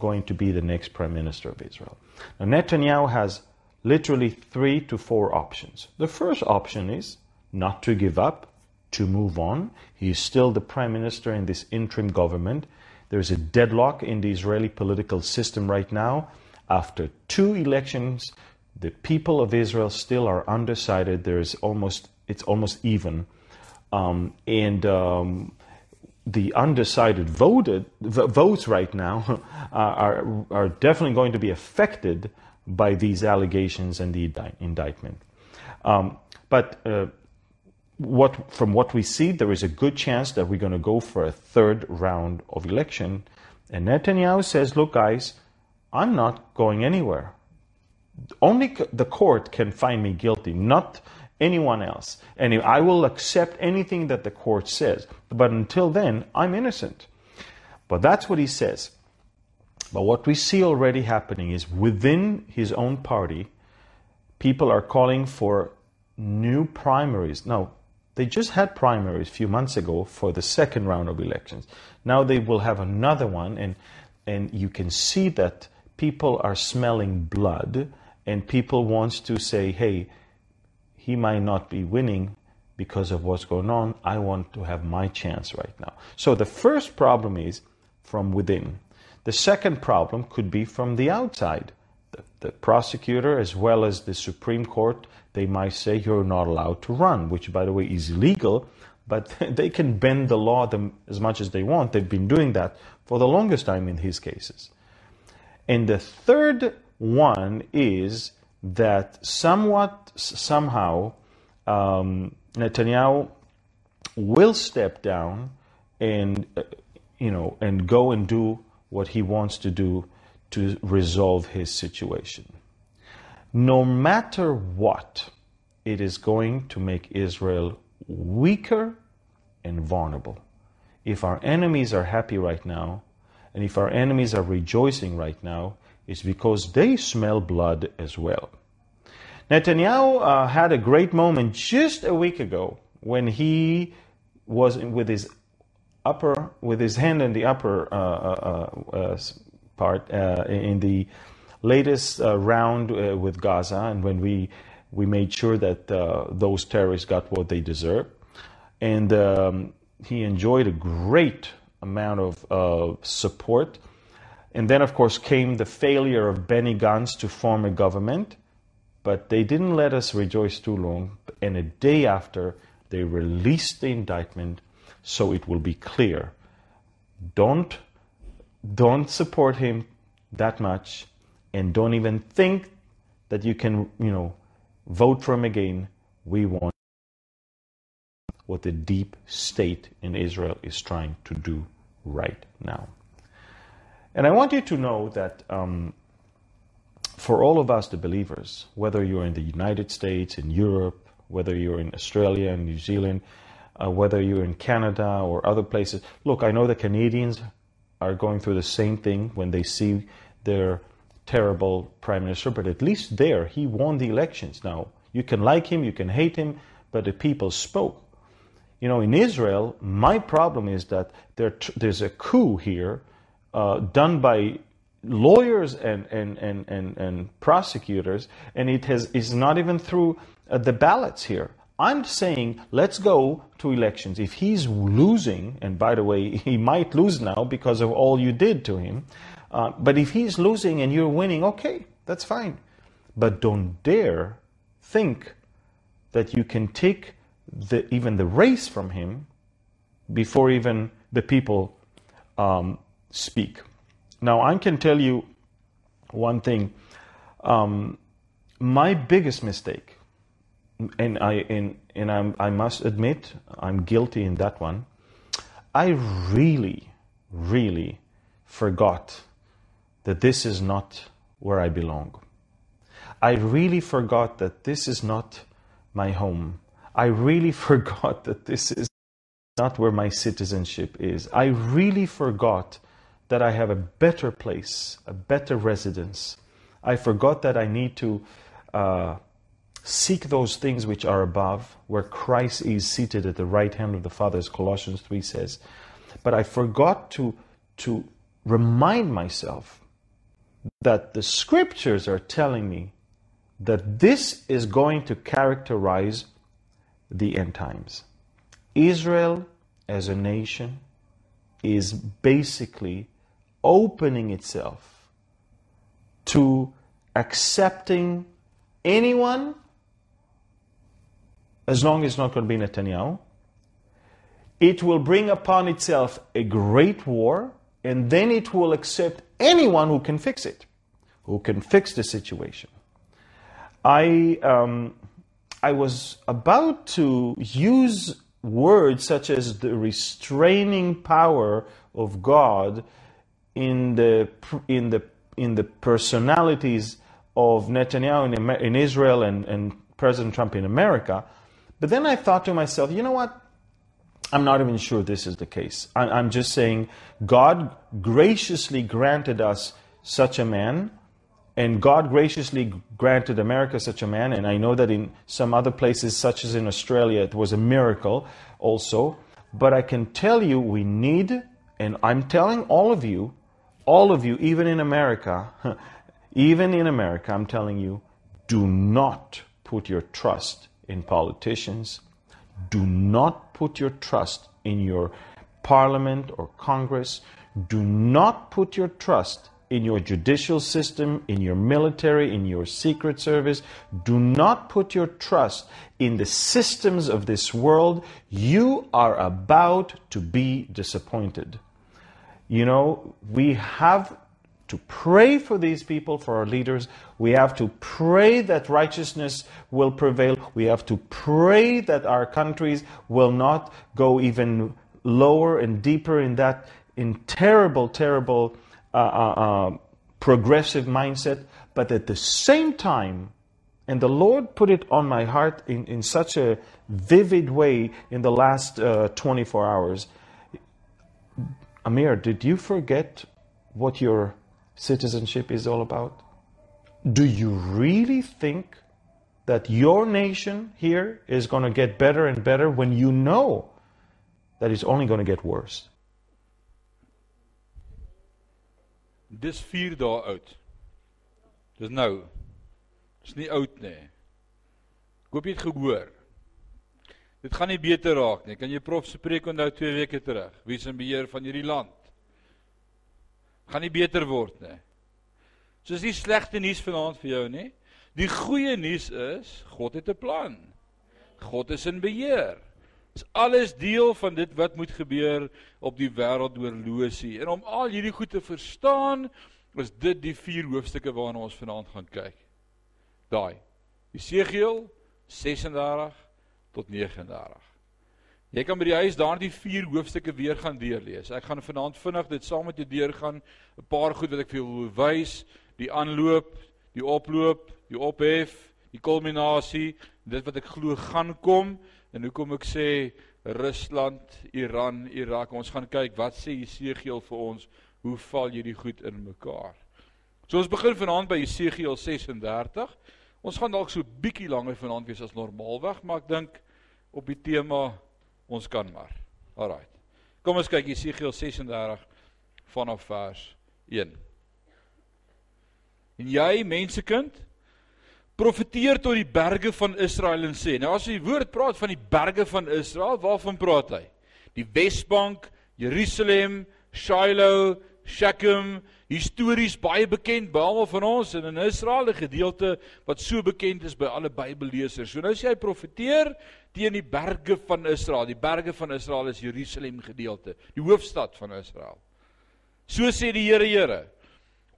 going to be the next prime minister of Israel. Now, Netanyahu has literally three to four options. The first option is not to give up, to move on. He is still the prime minister in this interim government. There's a deadlock in the Israeli political system right now. After two elections, the people of Israel still are undecided. There is almost it's almost even, um, and um, the undecided voted votes right now are are definitely going to be affected by these allegations and the indictment. Um, but uh, what from what we see, there is a good chance that we're going to go for a third round of election. And Netanyahu says, "Look, guys, I'm not going anywhere. Only the court can find me guilty, not." Anyone else. And I will accept anything that the court says. But until then, I'm innocent. But that's what he says. But what we see already happening is within his own party, people are calling for new primaries. Now, they just had primaries a few months ago for the second round of elections. Now they will have another one, and, and you can see that people are smelling blood, and people want to say, hey, he might not be winning because of what's going on. I want to have my chance right now. So the first problem is from within. The second problem could be from the outside. The, the, prosecutor, as well as the Supreme Court, they might say you're not allowed to run, which, by the way, is illegal, but they can bend the law them as much as they want. They've been doing that for the longest time in his cases. And the third one is that somewhat, somehow, um, Netanyahu will step down and, uh, you know, and go and do what he wants to do to resolve his situation. No matter what, it is going to make Israel weaker and vulnerable. If our enemies are happy right now, and if our enemies are rejoicing right now, is because they smell blood as well. Netanyahu uh, had a great moment just a week ago when he was with his upper, with his hand in the upper uh, uh, uh part uh, in the latest round with Gaza, and when we we made sure that those terrorists got what they deserved, and um, he enjoyed a great amount of support and then, of course, came the failure of Benny Gantz to form a government. But they didn't let us rejoice too long. And a day after, they released the indictment so it will be clear Don't don't support him that much and don't even think that you can, you know, vote for him again. We want what the deep state in Israel is trying to do right now. And I want you to know that um, for all of us, the believers, whether you're in the United States, in Europe, whether you're in Australia and New Zealand, uh, whether you're in Canada or other places, look, I know the Canadians are going through the same thing when they see their terrible prime minister, but at least there, he won the elections. Now, you can like him, you can hate him, but the people spoke. You know, in Israel, my problem is that there, there's a coup here uh, done by lawyers and, and, and, and, and prosecutors, and it has, is not even through uh, the ballots here. I'm saying let's go to elections. If he's losing, and by the way, he might lose now because of all you did to him, uh, but if he's losing and you're winning, okay, that's fine. But don't dare think that you can take the, even the race from him before even the people um, speak. Now, I can tell you one thing. Um, my biggest mistake, and I and, and I'm, I must admit I'm guilty in that one. I really, really forgot that this is not where I belong. I really forgot that this is not my home. I really forgot that this is not where my citizenship is. I really forgot that I have a better place, a better residence. I forgot that I need to uh, seek those things which are above, where Christ is seated at the right hand of the Father, as Colossians 3 says. But I forgot to, to remind myself that the scriptures are telling me that this is going to characterize the end times. Israel as a nation is basically opening itself to accepting anyone as long as it's not going to be Netanyahu. It will bring upon itself a great war, and then it will accept anyone who can fix it, who can fix the situation. I, um, I was about to use words such as the restraining power of God in the in the in the personalities of Netanyahu in, in Israel and, and President Trump in America. But then I thought to myself, you know what? I'm not even sure this is the case. I'm just saying God graciously granted us such a man, and God graciously granted America such a man. And I know that in some other places, such as in Australia, it was a miracle also. But I can tell you, we need, and I'm telling all of you, all of you, even in America, even in America, I'm telling you, do not put your trust in politicians. Do not put your trust in your parliament or Congress. Do not put your trust in your judicial system, in your military, in your secret service. Do not put your trust in the systems of this world. You are about to be disappointed you know, we have to pray for these people, for our leaders. We have to pray that righteousness will prevail. We have to pray that our countries will not go even lower and deeper in that in terrible, terrible uh, uh, uh, progressive mindset. But at the same time, and the Lord put it on my heart in, in such a vivid way in the last uh, 24 hours Amir, did you forget what your citizenship is all about? Do you really think that your nation here is going to get better and better when you know that it's only going to get worse? Dis 4 dae oud. Dis nou. Dis nie oud nie. Ek jy het gehoor. Dit gaan nie beter raak nie. Kan jy prof spreek onthou 2 weke terug? Wie is in beheer van hierdie land? Gaan nie beter word nie. So is nie slegte nuus vanaand vir jou nie. Die goeie nuus is God het 'n plan. God is in beheer. Dis alles deel van dit wat moet gebeur op die wêreldoorlosie. En om al hierdie goed te verstaan, is dit die vier hoofstukke waarna ons vanaand gaan kyk. Daai. Jesegiel 36 tot 39. Jy kan by die huis daardie vier hoofstukke weer gaan deurlees. Ek gaan vanaand vinnig dit saam met jou deurgaan. 'n Paar goed wat ek vir jou wil wys, die aanloop, die oploop, die ophef, die kulminasie, dit wat ek glo gaan kom en hoekom ek sê Rusland, Iran, Irak. Ons gaan kyk wat sê Jesegiel vir ons, hoe val hierdie goed in mekaar. So ons begin vanaand by Jesegiel 36. Ons gaan dalk so bietjie langer vanaand wees as normaalweg, maar ek dink op die tema ons kan maar. Alraight. Kom ons kyk Jesegiel 36 vanaf vers 1. En jy mensekind, profeteer tot die berge van Israel en sê. Nou as die woord praat van die berge van Israel, waarvan praat hy? Die Wesbank, Jerusalem, Shiloh, Shechem, histories baie bekend by almal van ons en in Israel 'n gedeelte wat so bekend is by alle Bybellesers. So nou sê hy profeteer teen die berge van Israel. Die berge van Israel is Jerusalem gedeelte, die hoofstad van Israel. So sê die Here Here,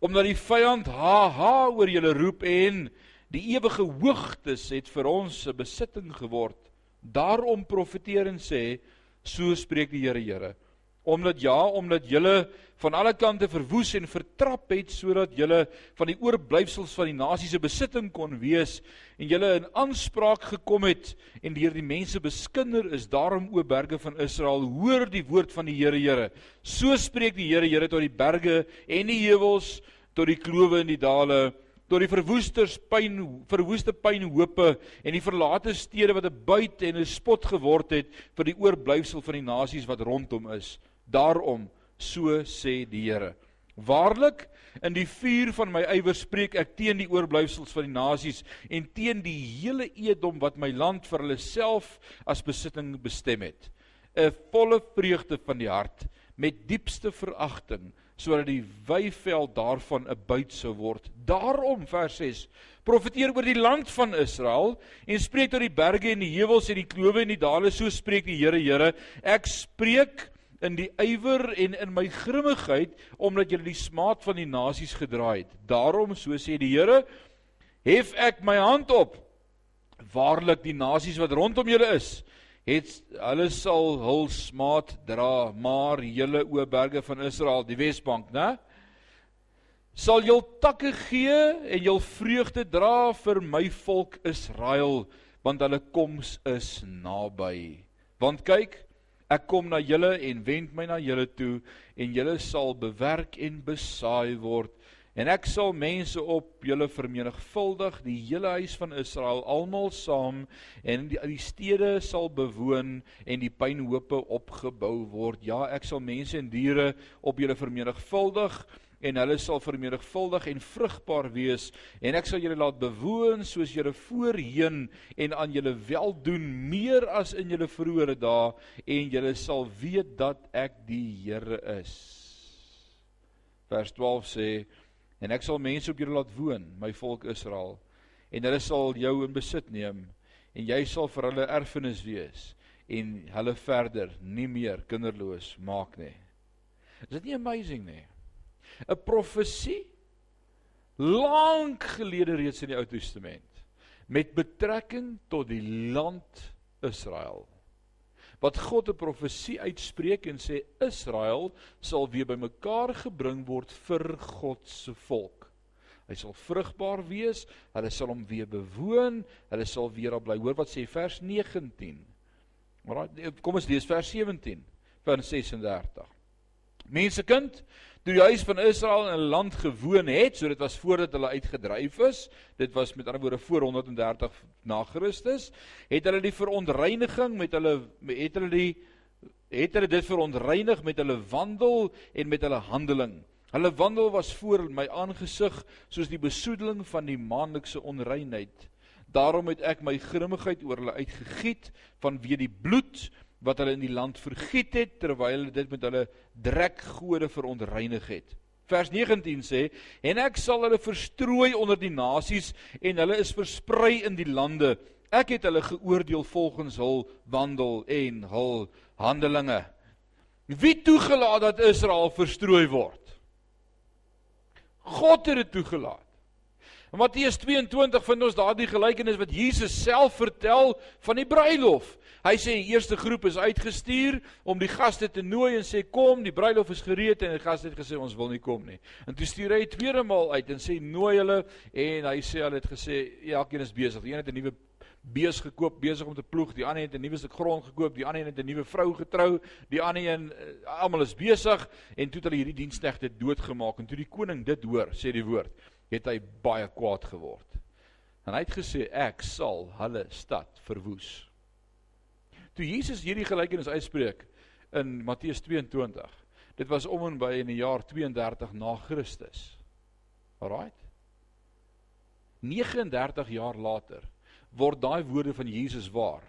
omdat die vyand ha ha oor julle roep en die ewige hoogtes het vir ons 'n besitting geword. Daarom profeteer en sê, so spreek die Here Here omdat ja omdat julle van alle kante verwoes en vertrap het sodat julle van die oorblyfsels van die nasies se besitting kon wees en julle in aanspraak gekom het en deur die mense beskinder is. Daarom o berge van Israel hoor die woord van die Here Here. So spreek die Here Here tot die berge en die heuwels tot die klowe en die dale tot die verwoesters pyn verwoeste pynhope en die verlate stede wat 'n buit en 'n spot geword het vir die oorblyfsel van die nasies wat rondom is Daarom so sê die Here. Waarlik in die vuur van my ywer spreek ek teen die oorblyfsels van die nasies en teen die hele Edom wat my land vir hulle self as besitting bestem het. 'n Volle vreugde van die hart met diepste veragting sodat die weiveld daarvan 'n buit sou word. Daarom vers 6 profeteer oor die land van Israel en spreek tot die berge en die heuwels en die klowe en die dale so spreek die Here Here ek spreek in die ywer en in my grimmigheid omdat julle die smaad van die nasies gedraai het. Daarom so sê die Here, hef ek my hand op. Waarlik die nasies wat rondom julle is, het hulle sal hul smaad dra, maar julle o berge van Israel, die Wesbank, né? Sal jul takke gee en jul vreugde dra vir my volk Israel, want hulle koms is naby. Want kyk, Ek kom na julle en wend my na julle toe en julle sal bewerk en besaai word. En ek sal mense op julle vermenigvuldig die hele huis van Israel almal saam en die, die stede sal bewoon en die pynhope opgebou word. Ja ek sal mense en diere op julle vermenigvuldig en hulle sal vermenigvuldig en vrugbaar wees en ek sal julle laat bewoon soos julle voorheen en aan julle weldoen meer as in julle vroeëre dae en julle sal weet dat ek die Here is. Vers 12 sê en ek sal mense op julle laat woon, my volk Israel en hulle sal jou in besit neem en jy sal vir hulle erfenis wees en hulle verder nie meer kinderloos maak nie. Is dit nie amazing nie? 'n profesie lank gelede reeds in die Ou Testament met betrekking tot die land Israel. Wat God 'n profesie uitspreek en sê Israel sal weer bymekaar gebring word vir God se volk. Hy sal vrugbaar wees, hulle sal hom weer bewoon, hulle sal weer daar bly. Hoor wat sê vers 19. Maar kom ons lees vers 17 van 36. Mensekind, toe die huis van Israel in 'n land gewoon het, so dit was voordat hulle uitgedryf is, dit was met ander woorde voor 130 na Christus, het hulle die verontreiniging met hulle het hulle die het hulle dit verontreinig met hulle wandel en met hulle handeling. Hulle wandel was voor my aangesig soos die besoedeling van die maandelikse onreinheid. Daarom het ek my grimmigheid oor hulle uitgegiet vanweë die bloed wat hulle in die land vergiet het terwyl hulle dit met hulle drekgode verontreinig het. Vers 19 sê: "En ek sal hulle verstrooi onder die nasies en hulle is versprei in die lande. Ek het hulle geoordeel volgens hul wandel en hul handelinge." Wie toegelaat dat Israel verstrooi word? God het dit toegelaat. In Matteus 22 vind ons daardie gelykenis wat Jesus self vertel van die bruilof. Hy sê die eerste groep is uitgestuur om die gaste te nooi en sê kom, die bruilof is gereed en die gaste het gesê ons wil nie kom nie. En toe stuur hy tweede maal uit en sê nooi hulle en hy sê hulle het gesê elkeen is besig. Een het 'n nuwe bees gekoop besig om te ploeg, die ander het 'n nuwe stuk grond gekoop, die ander het 'n nuwe vrou getrou, die ander een uh, almal is besig en toe het hulle hierdie diensknegte doodgemaak en toe die koning dit hoor, sê die woord het hy baie kwaad geword. En hy het gesê ek sal hulle stad verwoes. Toe Jesus hierdie gelykenis uitspreek in Matteus 22. Dit was om en by in die jaar 32 na Christus. Alraait. 39 jaar later word daai woorde van Jesus waar.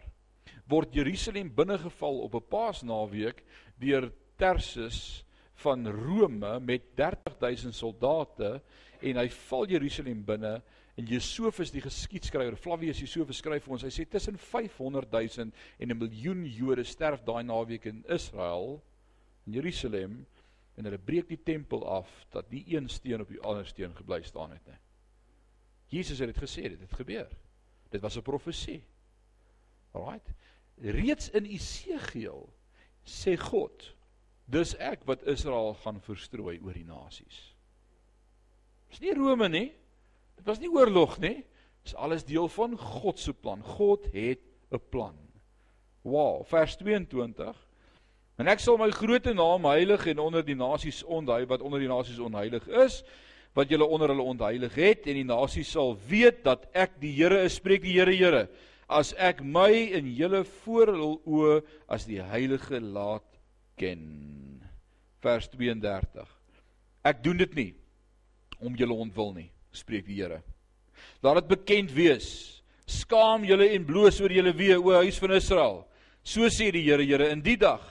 Word Jerusalem binnegeval op 'n Paasnaweek deur Tersus van Rome met 30000 soldate en hy val Jerusalem binne en Josephus die geskiedskrywer Flavius Josephus skryf vir ons hy sê tussen 500 000 en 'n miljoen Jode sterf daai naweek in Israel in Jerusalem en hulle breek die tempel af dat die een steen op die ander steen gebly staan het nie Jesus het dit gesê dit het gebeur. Dit was 'n profesie. Right reeds in Esegiel sê God dis ek wat Israel gaan verstrooi oor die nasies. Dis nie Rome nie. Dit was nie oorlog nie. Dis alles deel van God se plan. God het 'n plan. Wow, vers 22. En ek sal my groote naam heilig en onder die nasies ontheilig wat onder die nasies onheilig is, wat julle onder hulle ontheilig het en die nasies sal weet dat ek die Here is, spreek die Here Here, as ek my in julle voor hul oë as die heilige laat ken. Vers 32. Ek doen dit nie om julle ontwil nie, spreek die Here. Laat dit bekend wees. Skaam julle en bloos oor julle wee, o huis van Israel. So sê die Here, Here, in die dag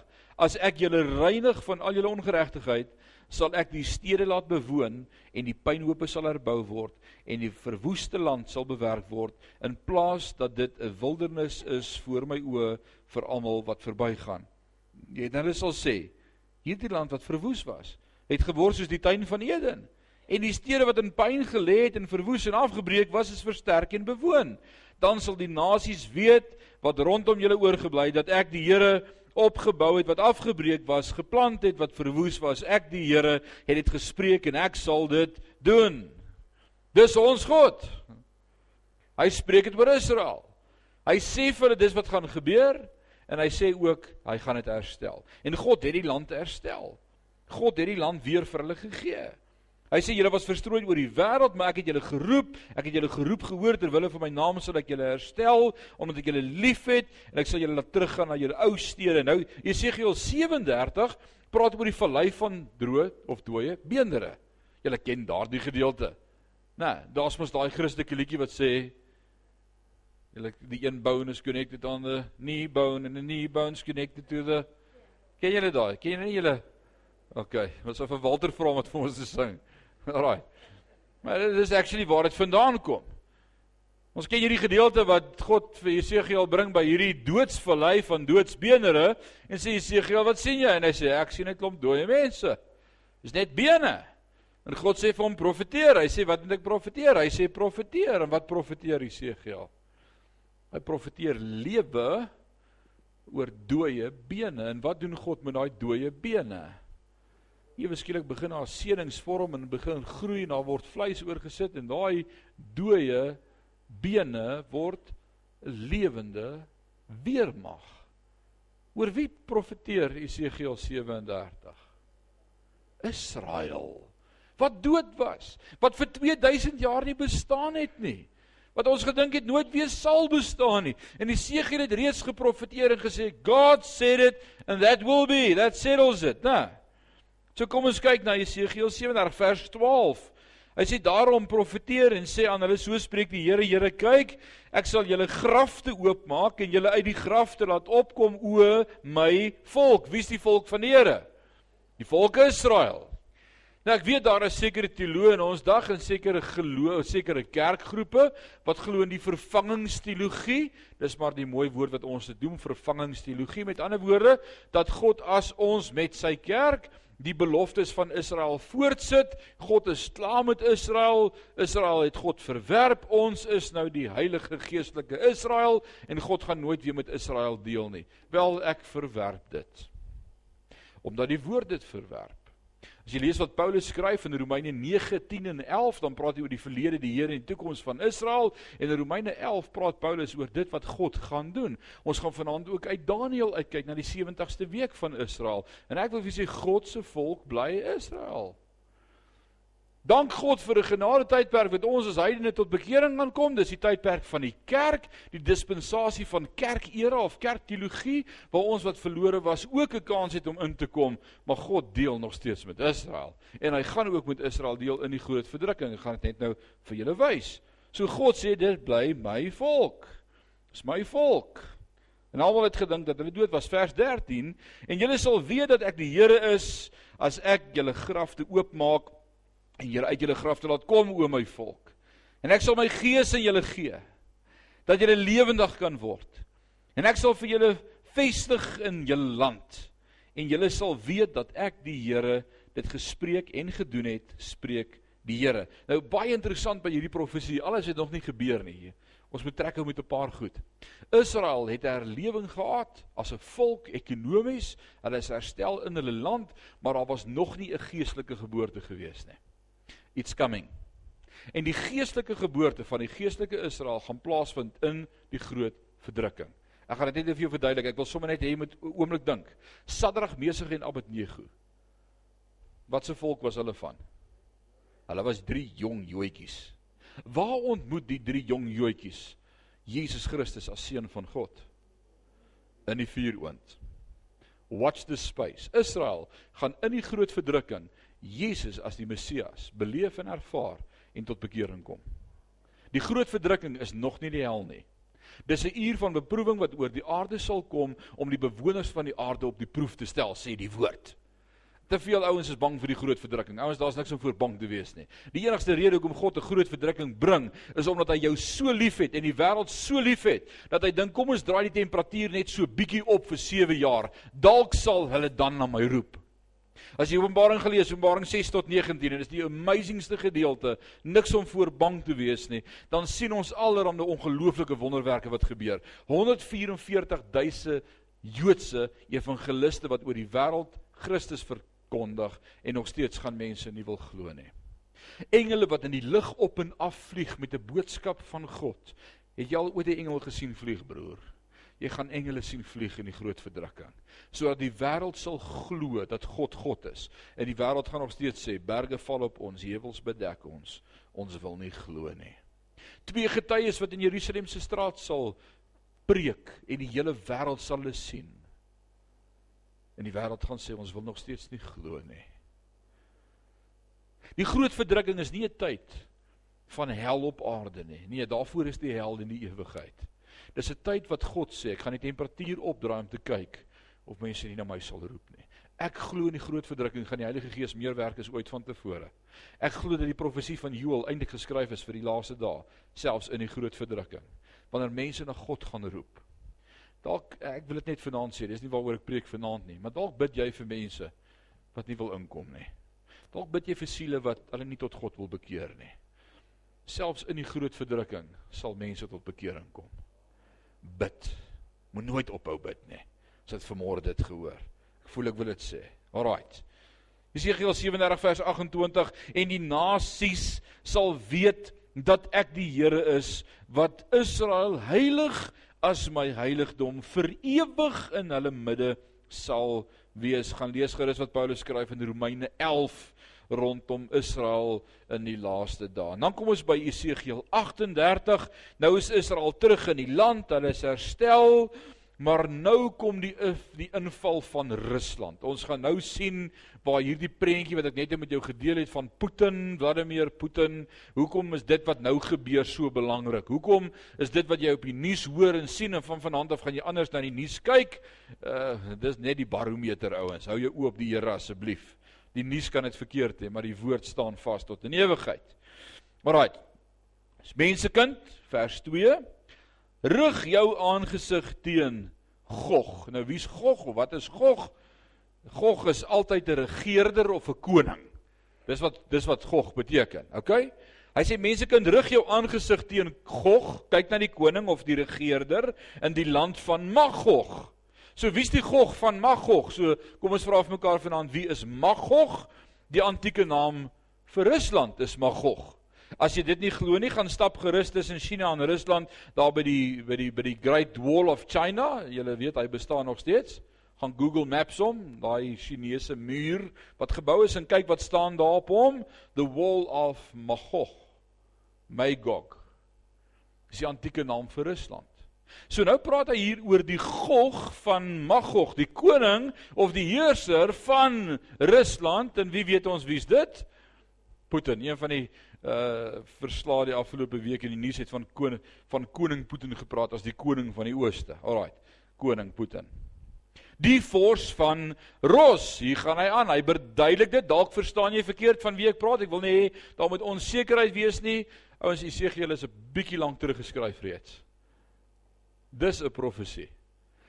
as ek julle reinig van al julle ongeregtigheid, sal ek die stede laat bewoon en die pynhope sal herbou word en die verwoeste land sal bewerk word in plaas dat dit 'n wildernis is voor my oë vir almal wat verbygaan. Jy dan sal sê, hierdie land wat verwoes was, het geword soos die tuin van Eden en die stede wat in pyn gelê het en verwoes en afgebreek was is versterk en bewoon. Dan sal die nasies weet wat rondom julle oorgebly het dat ek die Here opgebou het wat afgebreek was, geplant het wat verwoes was. Ek die Here het dit gespreek en ek sal dit doen. Dis ons God. Hy spreek dit oor Israel. Hy sê vir hulle dis wat gaan gebeur en hy sê ook hy gaan dit herstel. En God het die land herstel. God het die land weer vir hulle gegee. Hy sê julle was verstrooi oor die wêreld, maar ek het julle geroep. Ek het julle geroep gehoor ter wille van my naam sodat ek julle herstel, omdat ek julle liefhet en ek sal julle laat teruggaan na julle ou stede. Nou Jesegiel 37 praat oor die vallei van droë of dooie beendere. Julle ken daardie gedeelte. Nee, daar's mos daai Christelike liedjie wat sê julle die een bone is connected on the knee bone and the knee bones connected to the Ken julle daai? Ken julle julle? OK, wat sou vir Walter vra om wat vir ons te sing? Alraai. Maar dit is actually waar dit vandaan kom. Ons ken hierdie gedeelte wat God vir Jesegiel bring by hierdie doodsvallei van doodsbenere en sê Jesegiel, "Wat sien jy?" En hy sê, "Ek sien 'n klomp dooie mense." Dis net bene. En God sê vir hom, "Profeteer." Hy sê, "Wat moet ek profeteer?" Hy sê, "Profeteer." En wat profeteer Jesegiel? Hy profeteer lewe oor dooie bene. En wat doen God met daai dooie bene? Ewe skielik begin haar seningsvorm en begin groei en daar word vleis oorgesit en daai dooie bene word 'n lewende weermag. Oor wie profeteer Esegiel 37? Israel. Wat dood was, wat vir 2000 jaar nie bestaan het nie. Wat ons gedink het nooit weer sal bestaan nie. En Esegiel het reeds geprofeteer en gesê God said it and that will be. That settles it, né? Nou, So kom ons kyk na Jesegiel 37 vers 12. Hy sê daarom profeteer en sê aan hulle so spreek die Here, Here kyk, ek sal julle grafte oopmaak en julle uit die grafte laat opkom o my volk. Wie's die volk van die Here? Die volk Israel. Nou ek weet daar is sekere teoloë in ons dag en sekere geloof, sekere kerkgroepe wat glo in die vervangingsteologie. Dis maar die mooi woord wat ons dit doen, vervangingsteologie. Met ander woorde, dat God as ons met sy kerk die beloftes van Israel voortsit. God is klaar met Israel. Israel het God verwerp. Ons is nou die heilige geestelike Israel en God gaan nooit weer met Israel deel nie. Wel ek verwerp dit. Omdat die woord dit verwerp. As jy lees wat Paulus skryf in Romeine 9:10 en 11, dan praat hy oor die verlede, die Here en die toekoms van Israel en in Romeine 11 praat Paulus oor dit wat God gaan doen. Ons gaan vanaand ook uit Daniël uitkyk na die 70ste week van Israel. En ek wil vir sê God se volk bly Israel. Dank God vir 'n genade tydperk wat ons as heidene tot bekering kan kom. Dis die tydperk van die kerk, die dispensasie van kerkera of kerkteologie waar ons wat verlore was ook 'n kans het om in te kom, maar God deel nog steeds met Israel. En hy gaan ook met Israel deel in die groot verdrukking. Ek gaan dit net nou vir julle wys. So God sê dit bly my volk. Dis my volk. En almal het gedink dat hulle dood was vers 13 en julle sal weet dat ek die Here is as ek julle grafte oopmaak en julle uit julle graf te laat kom o my volk. En ek sal my gees in julle gee dat julle lewendig kan word. En ek sal vir julle vestig in julle land en julle sal weet dat ek die Here dit gespreek en gedoen het, spreek die Here. Nou baie interessant by hierdie profesie, alles het nog nie gebeur nie. Ons moet trek hou met 'n paar goed. Israel het herlewing gehad as 'n volk ekonomies, hulle is herstel in hulle land, maar daar was nog nie 'n geestelike geboorte gewees nie it's coming. En die geestelike geboorte van die geestelike Israel gaan plaasvind in die groot verdrukking. Ek gaan dit net vir jou verduidelik. Ek wil sommer net hê jy moet oomblik dink. Sadrag, Mesig en Abednego. Wat se volk was hulle van? Hulle was drie jong joetjies. Waar ontmoet die drie jong joetjies Jesus Christus as seun van God? In die vuuroond. Watch the space. Israel gaan in die groot verdrukking Jesus as die Messias beleef en ervaar en tot bekering kom. Die groot verdrukking is nog nie die hel nie. Dis 'n uur van beproewing wat oor die aarde sal kom om die bewoners van die aarde op die proef te stel, sê die woord. Te veel ouens is bang vir die groot verdrukking. Ouens, daar's niks om voor bang te wees nie. Die enigste rede hoekom God 'n groot verdrukking bring, is omdat hy jou so liefhet en die wêreld so liefhet dat hy dink kom ons draai die temperatuur net so bietjie op vir 7 jaar. Dalk sal hulle dan na my roep. As jy Openbaring gelees, Openbaring 6 tot 19 en dis die amazingste gedeelte, niks om voor bang te wees nie, dan sien ons allerhande ongelooflike wonderwerke wat gebeur. 144000 Joodse evangeliste wat oor die wêreld Christus verkondig en nog steeds gaan mense nie wil glo nie. Engele wat in die lug op en af vlieg met 'n boodskap van God. Het jy al ooit 'n engel gesien vlieg, broer? Jy gaan engele sien vlieg in die groot verdrukking sodat die wêreld sal glo dat God God is. En die wêreld gaan nog steeds sê berge val op ons, heuwels bedek ons. Ons wil nie glo nie. Twee getuies wat in Jerusalem se straat sal preek en die hele wêreld sal hulle sien. En die wêreld gaan sê ons wil nog steeds nie glo nie. Die groot verdrukking is nie 'n tyd van hel op aarde nie. Nee, daarvoor is die hel in die ewigheid. Dis 'n tyd wat God sê, ek gaan die temperatuur opdraai om te kyk of mense nie na my sal roep nie. Ek glo in die groot verdrukking gaan die Heilige Gees meer werk as ooit van tevore. Ek glo dat die profesie van Joël eintlik geskryf is vir die laaste dae, selfs in die groot verdrukking, wanneer mense na God gaan roep. Dalk ek wil dit net vanaand sê, dis nie waaroor ek preek vanaand nie, maar dalk bid jy vir mense wat nie wil inkom nie. Dalk bid jy vir siele wat hulle nie tot God wil bekeer nie. Selfs in die groot verdrukking sal mense tot bekering kom. Bid. Moet nooit ophou bid nie as het vanmôre dit gehoor. Ek voel ek wil dit sê. Alraight. Jesegiel 37 vers 28 en die nasies sal weet dat ek die Here is wat Israel heilig as my heiligdom vir ewig in hulle midde sal wees. Gaan lees gerus wat Paulus skryf in Romeine 11 rondom Israel in die laaste dae. Dan kom ons by Esegiel 38. Nou is Israel terug in die land, hulle is herstel. Maar nou kom die die inval van Rusland. Ons gaan nou sien waar hierdie prentjie wat ek net met jou gedeel het van Putin, Vladimir Putin, hoekom is dit wat nou gebeur so belangrik? Hoekom is dit wat jy op die nuus hoor en sien en van vanaand af gaan jy anders na die nuus kyk? Uh dis net die barometer ouens. Hou jou oop die Here asseblief. Die nuus kan dit verkeerd hê, maar die woord staan vas tot in ewigheid. Alraai. Dis mensekind, vers 2. Rig jou aangesig teen Gog. Nou wie's Gog of wat is Gog? Gog is altyd 'n regerder of 'n koning. Dis wat dis wat Gog beteken. OK? Hy sê mense kan rig jou aangesig teen Gog, kyk na die koning of die regerder in die land van Magog. So wie's die Gog van Magog? So kom ons vra vir mekaar vanaand, wie is Magog? Die antieke naam vir Rusland is Magog. As jy dit nie glo nie, gaan stap gerus tussen China en Rusland daar by die by die by die Great Wall of China. Julle weet hy bestaan nog steeds. Gaan Google Maps hom, daai Chinese muur wat gebou is en kyk wat staan daar op hom, the Wall of Magog. Magog. Dis die antieke naam vir Rusland. So nou praat hy hier oor die Gog van Magog, die koning of die heerser van Rusland en wie weet ons wie's dit? Putin, een van die uh verslae die afgelope week in die nuus het van koning van koning Putin gepraat as die koning van die ooste. Alraai. Koning Putin. Die vors van Ros, hier gaan hy aan. Hy verduidelik dit. Dalk verstaan jy verkeerd van wie ek praat. Ek wil nie hê daar moet onsekerheid wees nie. Ouens, Esegiel is 'n bietjie lank terug geskryf reeds. Dis 'n profesie.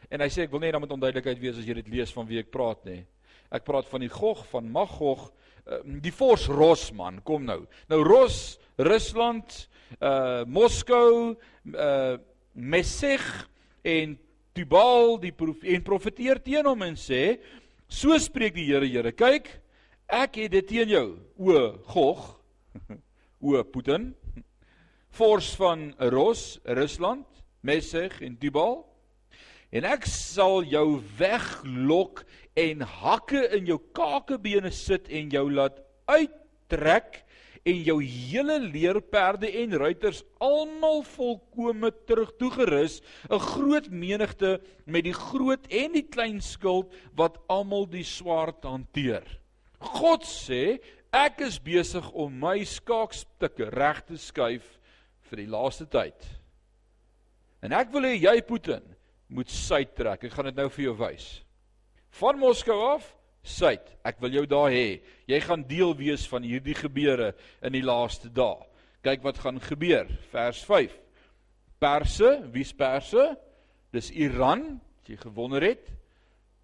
En hy sê ek wil nie daar moet onduidelikheid wees as jy dit lees van wie ek praat nie. Ek praat van die Gog van Magog, die vors Ros man, kom nou. Nou Ros, Rusland, uh Moskou, uh Mesech en Tubal die prof, en profeteer teen hom en sê so spreek die Here Here kyk ek het dit teen jou o Gog o Putin vors van Ros Rusland Mesech en Tubal en ek sal jou weglok en hakke in jou kakebene sit en jou laat uittrek en jou hele leerperde en ruiters almal volkome terug toegerus 'n groot menigte met die groot en die klein skild wat almal die swaard hanteer. God sê ek is besig om my skaakstukke reg te skuif vir die laaste tyd. En ek wil hê jy Putin moet suid trek. Ek gaan dit nou vir jou wys. Van Moskou af, suid. Ek wil jou daar hê. Jy gaan deel wees van hierdie gebeure in die laaste dae. Kyk wat gaan gebeur. Vers 5. Perse, wie's Perse? Dis Iran, as jy gewonder het.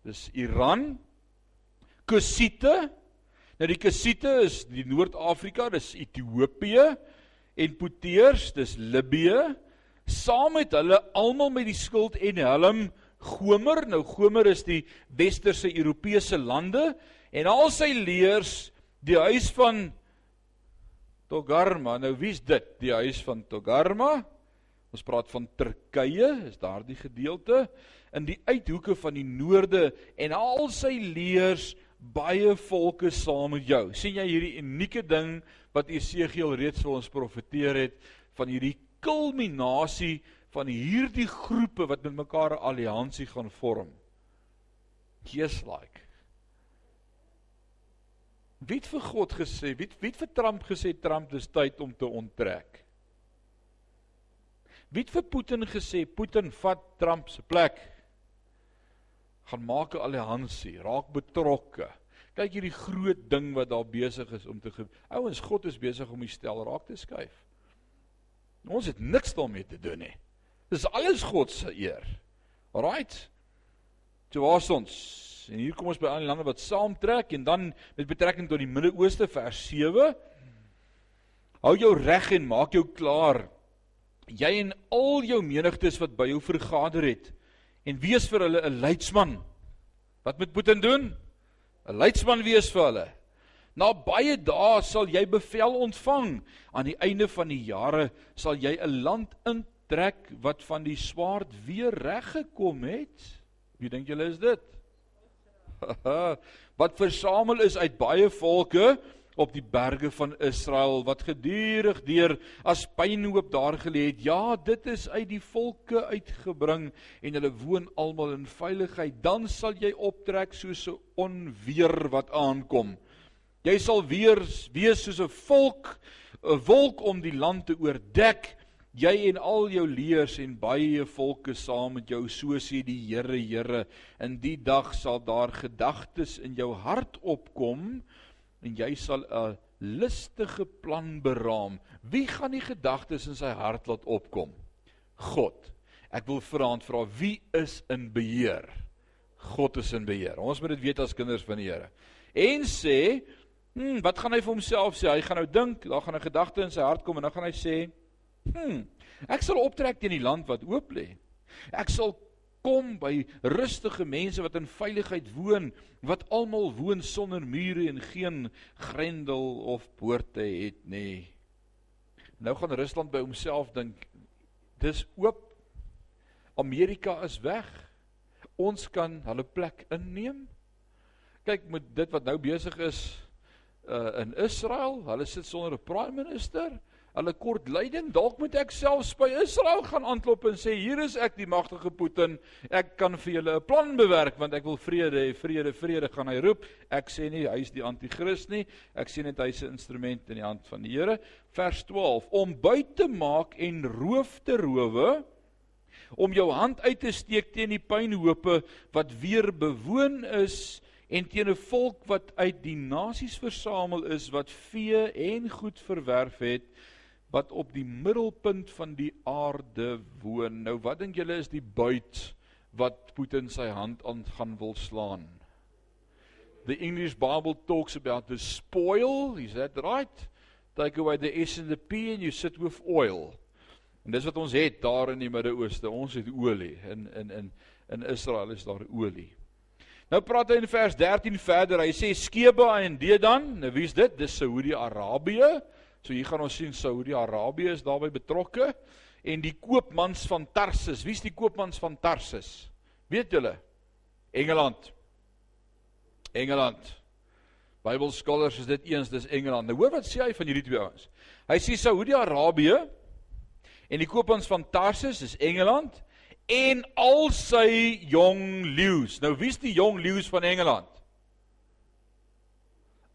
Dis Iran. Kussite. Nou die Kussite is die Noord-Afrika, dis Ethiopië en Puteers, dis Libië. Saam met hulle almal met die skild en helm Gomer, nou Gomer is die westerse Europese lande en al sy leers die huis van Togarma. Nou wie's dit? Die huis van Togarma. Ons praat van Turkye, is daardie gedeelte in die uithoeke van die noorde en al sy leers baie volke saam met jou. sien jy hierdie unieke ding wat Esegiel reeds vir ons profeteer het van hierdie kulminasie van hierdie groepe wat met mekaar 'n alliansie gaan vorm. Just like. Wie het vir God gesê, wie wie het vir Trump gesê Trump dis tyd om te onttrek? Wie het vir Putin gesê Putin vat Trump se plek? gaan maak 'n alliansie, raak betrokke. Kyk hierdie groot ding wat daar besig is om te Ouens, God is besig om die stel raak te skuif. Ons het niks daarmee te doen nie. Dis alles God se eer. Alraight. So waar's ons? En hier kom ons by al die lande wat saamtrek en dan met betrekking tot die Midde-Ooste vers 7. Hou jou reg en maak jou klaar. Jy en al jou menigtes wat by jou vergader het en wees vir hulle 'n leidsman. Wat moet Putin doen? 'n Leidsman wees vir hulle. Na baie dae sal jy bevel ontvang. Aan die einde van die jare sal jy 'n land in trek wat van die swaard weer reggekom het. Wie dink julle is dit? wat versamel is uit baie volke op die berge van Israel wat gedurig deur as pynhoop daar gelê het. Ja, dit is uit die volke uitgebring en hulle woon almal in veiligheid. Dan sal jy optrek soos 'n onweer wat aankom. Jy sal weer wees soos 'n volk, 'n wolk om die land te oordek jy en al jou leers en baie volke saam met jou so sê die Here Here in die dag sal daar gedagtes in jou hart opkom en jy sal 'n listige plan beraam. Wie gaan die gedagtes in sy hart laat opkom? God. Ek wil vanaand vra wie is in beheer? God is in beheer. Ons moet dit weet as kinders van die Here. En sê, hm, wat gaan hy vir homself sê? Hy gaan nou dink, daar gaan 'n gedagte in sy hart kom en dan gaan hy sê, hm, ek sal optrek teen die land wat oop lê. Ek sal kom by rustige mense wat in veiligheid woon, wat almal woon sonder mure en geen grendel of poorte het nie. Nou gaan Rusland by homself dink, dis oop. Amerika is weg. Ons kan hulle plek inneem. Kyk met dit wat nou besig is uh in Israel, hulle sit sonder 'n prime minister hulle kort lyding. Dalk moet ek selfs by Israel gaan aanklop en sê hier is ek die magtige Putin. Ek kan vir julle 'n plan bewerk want ek wil vrede hê. Vrede, vrede gaan hy roep. Ek sê nie hy is die anti-kris nie. Ek sê net hy's 'n instrument in die hand van die Here. Vers 12: Om buit te maak en roof te rowe om jou hand uit te steek teen die pynhope wat weer bewoon is en teen 'n volk wat uit die nasies versamel is wat vee en goed verwerf het wat op die middelpunt van die aarde woon. Nou wat dink julle is die buit wat Putin sy hand aan gaan wil slaan? The English Bible talks about the spoil, is that right? Take away the S and the P and you sit with oil. En dis wat ons het daar in die Midde-Ooste. Ons het olie. In in in in Israel is daar olie. Nou praat hy in vers 13 verder. Hy sê Skeba en Dedan. Nou wie's dit? Dis Saudi-Arabië. So hier gaan ons sien Saudi-Arabië is daarbey betrokke en die koopmans van Tarsus. Wie's die koopmans van Tarsus? Weet julle? Engeland. Engeland. Bybelskouers is dit eens dis Engeland. Nou hoor wat sê hy van hierdie twee ouens. Hy sê Saudi-Arabië en die koopmans van Tarsus is Engeland en al sy jong leeu's. Nou wie's die jong leeu's van Engeland?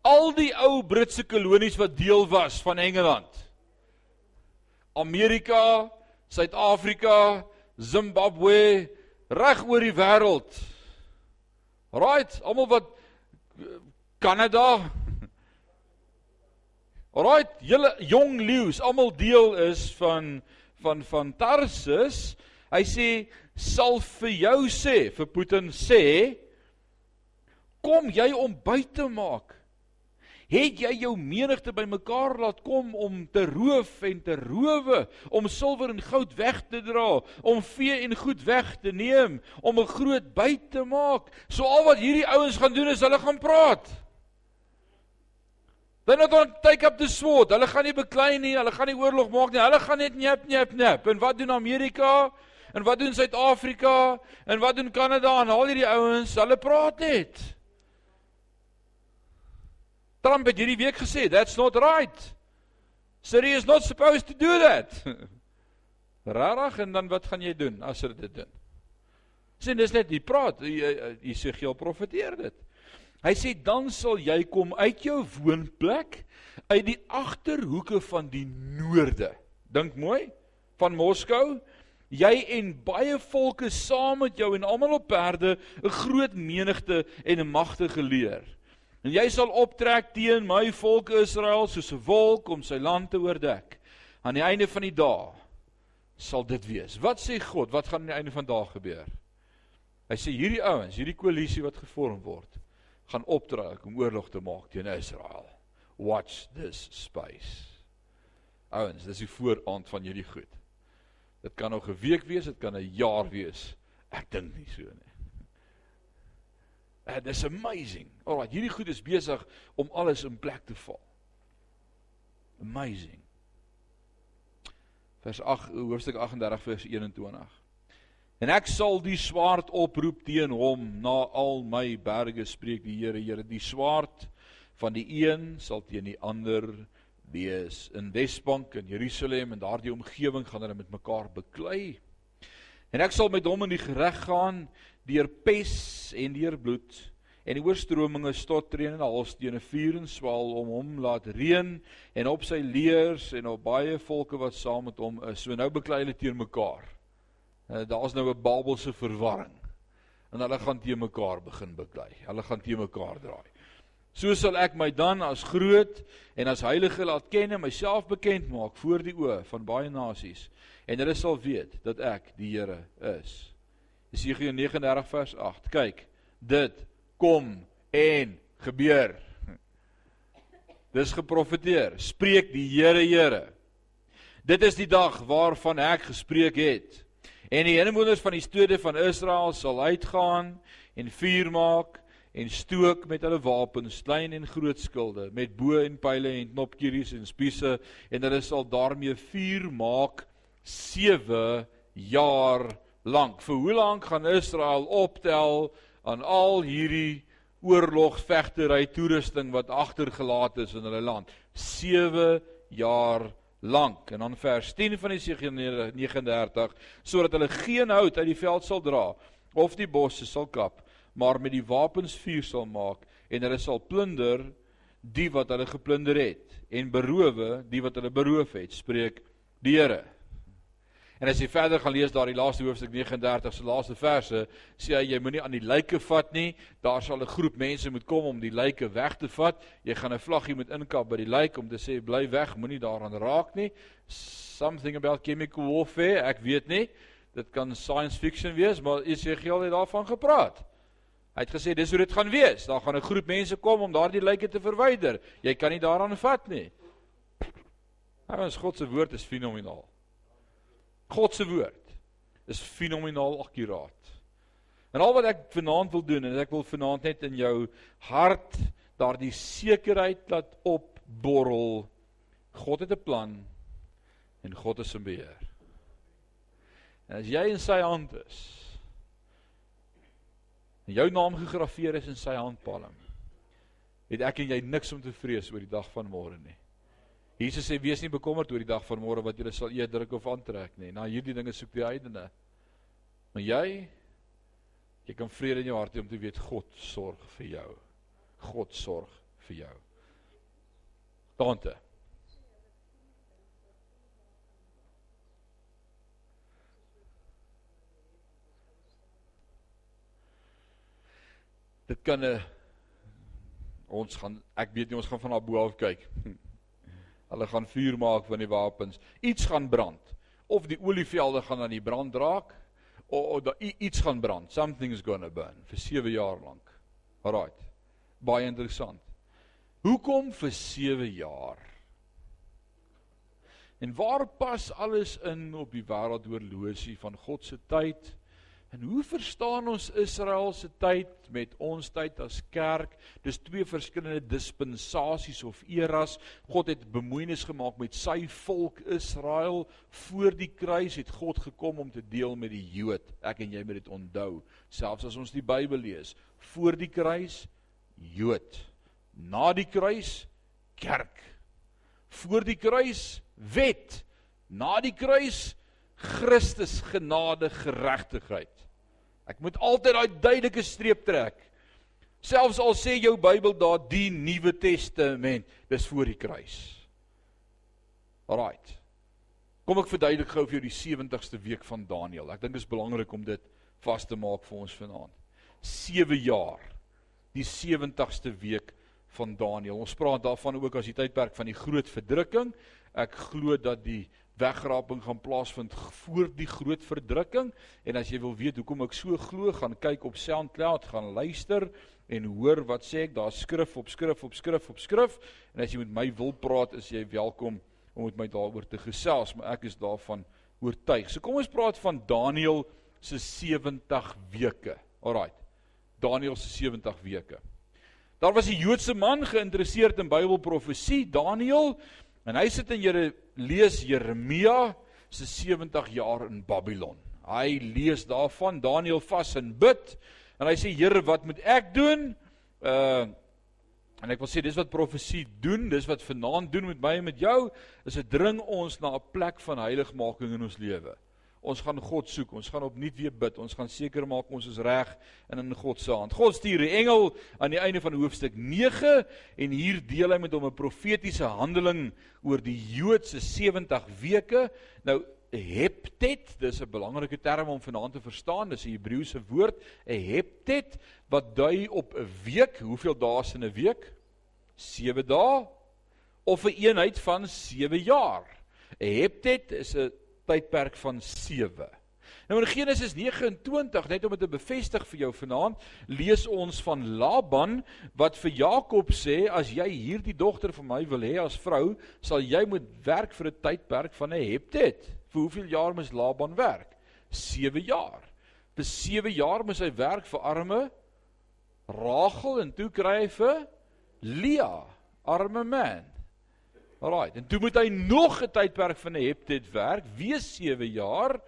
al die ou Britse kolonies wat deel was van Engeland. Amerika, Suid-Afrika, Zimbabwe, reg oor die wêreld. Right, almal wat Kanada. Right, julle jong leeu's, almal deel is van van van Tarsus. Hy sê sal vir jou sê, vir Putin sê, kom jy om buite te maak Het jy jou menigte bymekaar laat kom om te roof en te rowe, om silwer en goud weg te dra, om vee en goed weg te neem, om 'n groot byt te maak? So al wat hierdie ouens gaan doen is hulle gaan praat. They're not going to take up the sword. Hulle gaan nie beklei nie, hulle gaan nie oorlog maak nie. Hulle gaan net njep njep njep. En wat doen Amerika? En wat doen Suid-Afrika? En wat doen Kanada en al hierdie ouens? Hulle praat net. Trump het hierdie week gesê, that's not right. Syria is not supposed to do that. Rarig en dan wat gaan jy doen as hulle dit doen? Sien, dis net die praat, Jesegiel profeteer dit. Hy sê dan sal jy kom uit jou woonplek uit die agterhoeke van die noorde. Dink mooi, van Moskou, jy en baie volke saam met jou en almal op perde, 'n groot menigte en 'n magtige leer. En jy sal optrek teen my volk Israel soos 'n wolk om sy land te oordek. Aan die einde van die dae sal dit wees. Wat sê God? Wat gaan aan die einde van dae gebeur? Hy sê hierdie ouens, hierdie koalisie wat gevorm word, gaan optrek om oorlog te maak teen Israel. Watch this space. Ouens, dis die vooraand van hierdie goed. Dit kan nog 'n week wees, dit kan 'n jaar wees. Ek dink nie so nie. And it's amazing. Alraai, hierdie goed is besig om alles in plek te val. Amazing. Vers 8 hoofstuk 38 vers 21. En ek sal die swaard oproep teen hom na al my berge spreek die Here Here die swaard van die een sal teen die ander wees in Wesbank en Jerusalem en daardie omgewing gaan hulle met mekaar beklei. En ek sal met hom in die gereg gaan deur pes en deur bloed en die oorstrominge stot treen en alstene vuur en swaal om hom laat reën en op sy leers en op baie volke wat saam met hom is. So nou beklei hulle teen mekaar. Uh, Daar's nou 'n Babelse verwarring. En hulle gaan teen mekaar begin beklei. Hulle gaan teen mekaar draai. So sal ek my dan as groot en as heilige laat ken en myself bekend maak voor die oë van baie nasies en hulle sal weet dat ek die Here is. Jesaja 39 vers 8. Kyk, dit kom en gebeur. Dis geprofeteer. Spreek die Here Here. Dit is die dag waarvan ek gespreek het. En die inwoners van die stede van Israel sal uitgaan en vuur maak en stook met hulle wapens, klein en groot skilde, met bo en pile en knopkieries en spiese en hulle sal daarmee vuur maak 7 jaar lank. Vir hoe lank gaan Israel optel aan al hierdie oorlogsvegtery toerusting wat agtergelaat is in hulle land? 7 jaar lank. En dan vers 10 van Jesaja 39 sodat hulle geen hout uit die veld sal dra of die bosse sal kap, maar met die wapens vuur sal maak en hulle sal plunder die wat hulle geplunder het en berowe die wat hulle beroof het, spreek die Here. En as jy verder gaan lees daar die laaste hoofstuk 39 se laaste verse, sê hy jy moenie aan die lyke vat nie. Daar sal 'n groep mense moet kom om die lyke weg te vat. Jy gaan 'n vlaggie moet inkap by die lyk om te sê bly weg, moenie daaraan raak nie. Something about chemical warfare, ek weet nie. Dit kan science fiction wees, maar Esegiel het daarvan gepraat. Hy het gesê dis hoe dit gaan wees. Daar gaan 'n groep mense kom om daardie lyke te verwyder. Jy kan nie daaraan vat nie. Nou, ons God se woord is fenomenaal. God se woord is fenomenaal akkuraat. En al wat ek vanaand wil doen en ek wil vanaand net in jou hart daardie sekerheid laat opborrel. God het 'n plan en God is in beheer. En as jy in sy hand is, en jou naam gegraveer is in sy handpalm, het ek en jy niks om te vrees oor die dag van môre nie. Jesus sê wees nie bekommerd oor die dag van môre wat julle sal eet, drink of aantrek nie. Na hierdie dinge soek die heidene. Maar jy jy kan vrede in jou hart hê om te weet God sorg vir jou. God sorg vir jou. Tante. Dit kan 'n ons gaan ek weet nie ons gaan van daar bo af kyk. Hulle gaan vuur maak van die wapens. Iets gaan brand. Of die olievelde gaan aan die brand raak of, of da, iets gaan brand. Something's going to burn vir 7 jaar lank. Alraait. Baie interessant. Hoekom vir 7 jaar? En waar pas alles in op die wêreldhorlosie van God se tyd? En hoe verstaan ons Israel se tyd met ons tyd as kerk? Dis twee verskillende dispensasies of eras. God het bemoeienis gemaak met sy volk Israel. Voor die kruis het God gekom om te deel met die Jood. Ek en jy moet dit onthou. Selfs as ons die Bybel lees, voor die kruis Jood. Na die kruis kerk. Voor die kruis wet. Na die kruis Christus genade geregtigheid. Ek moet altyd daai duidelike streep trek. Selfs al sê jou Bybel daar die Nuwe Testament, dis voor die kruis. Alraight. Kom ek verduidelik gou vir jou die 70ste week van Daniël. Ek dink dit is belangrik om dit vas te maak vir ons vanaand. 7 jaar. Die 70ste week van Daniël. Ons praat daarvan ook as die tydperk van die groot verdrukking. Ek glo dat die wegraping gaan plaasvind voor die groot verdrukking en as jy wil weet hoekom ek so glo gaan kyk op SoundCloud gaan luister en hoor wat sê ek daar skrif op skrif op skrif op skrif en as jy met my wil praat is jy welkom om met my daaroor te gesels maar ek is daarvan oortuig. So kom ons praat van Daniël se 70 weke. Alraait. Daniël se 70 weke. Daar was 'n Joodse man geïnteresseerd in Bybelprofesie, Daniël, En hy sit in Jere lees Jeremia se 70 jaar in Babylon. Hy lees daarvan Daniël vas en bid en hy sê Here, wat moet ek doen? Uh en ek wil sê dis wat profesie doen, dis wat vanaand doen met my en met jou, is dit dring ons na 'n plek van heiligmaking in ons lewe. Ons gaan God soek. Ons gaan opnuut weer bid. Ons gaan seker maak ons is reg en in God se hand. God stuur 'n engel aan die einde van hoofstuk 9 en hier deel hy met hom 'n profetiese handeling oor die Joodse 70 weke. Nou heptet, dis 'n belangrike term om vanaand te verstaan. Dis 'n Hebreëse woord, 'n heptet wat dui op 'n week. Hoeveel dae is in 'n week? 7 dae of 'n een eenheid van 7 jaar. 'n Heptet is 'n tydperk van 7. Nou in Genesis 29, net om dit te bevestig vir jou vanaand, lees ons van Laban wat vir Jakob sê as jy hierdie dogter van my wil hê as vrou, sal jy moet werk vir 'n tydperk van 'n heptet. Vir hoeveel jaar moes Laban werk? 7 jaar. Vir 7 jaar moes hy werk vir arme Rachel en toe kry hy vir Leah, arme man. Alraai, en toe moet hy nog 'n tydperk van 'n heptet werk, weer 7 jaar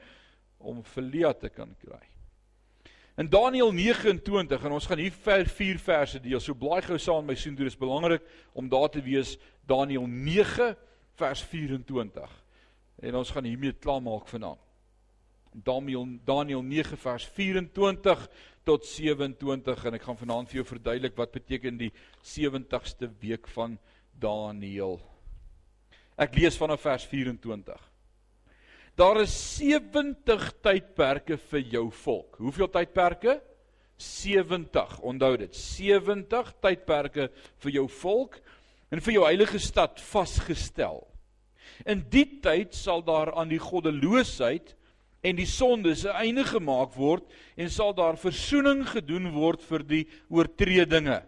om Leah te kan kry. In Daniël 29 en ons gaan hier vier verse deel. So blaai gou saam met my sien, dit is belangrik om daar te wees Daniël 9 vers 24. En ons gaan hiermee klaarmaak vanaand. Daniël Daniël 9 vers 24 tot 27 en ek gaan vanaand vir jou verduidelik wat beteken die 70ste week van Daniël. Ek lees vanaf vers 24. Daar is 70 tydperke vir jou volk. Hoeveel tydperke? 70. Onthou dit. 70 tydperke vir jou volk en vir jou heilige stad vasgestel. In die tyd sal daar aan die goddeloosheid en die sondes 'n einde gemaak word en sal daar verzoening gedoen word vir die oortredinge.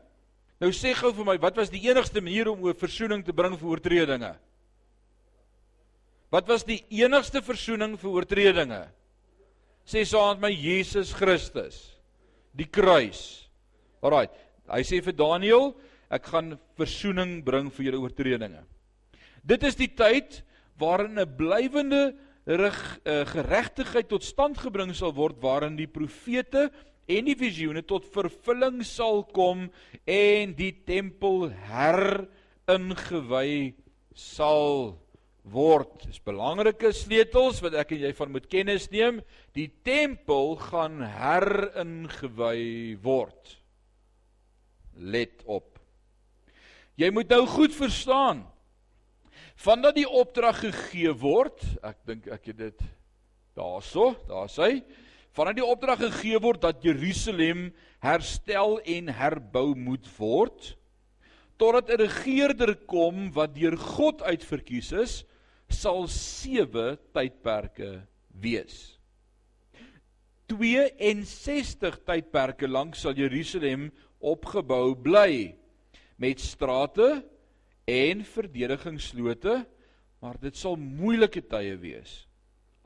Nou sê gou vir my, wat was die enigste manier om 'n verzoening te bring vir oortredinge? Wat was die enigste verzoening vir oortredinge? Sê saam met Jesus Christus. Die kruis. Alraai. Hy sê vir Daniël, ek gaan verzoening bring vir julle oortredinge. Dit is die tyd waarin 'n blywende rig uh, geregtigheid tot stand gebring sal word waarin die profete en die visioene tot vervulling sal kom en die tempel heringewy sal word. Dis belangrike sleutels wat ek en jy van moet kennis neem. Die tempel gaan heringewy word. Let op. Jy moet nou goed verstaan. Vandat die opdrag gegee word, ek dink ek het dit daarso, daar's hy. Vandat die opdrag gegee word dat Jerusalem herstel en herbou moet word, totdat 'n regerder kom wat deur God uitverkies is, sal 7 tydperke wees. 62 tydperke lank sal Jerusalem opgebou bly met strate en verdedigingsslote, maar dit sal moeilike tye wees.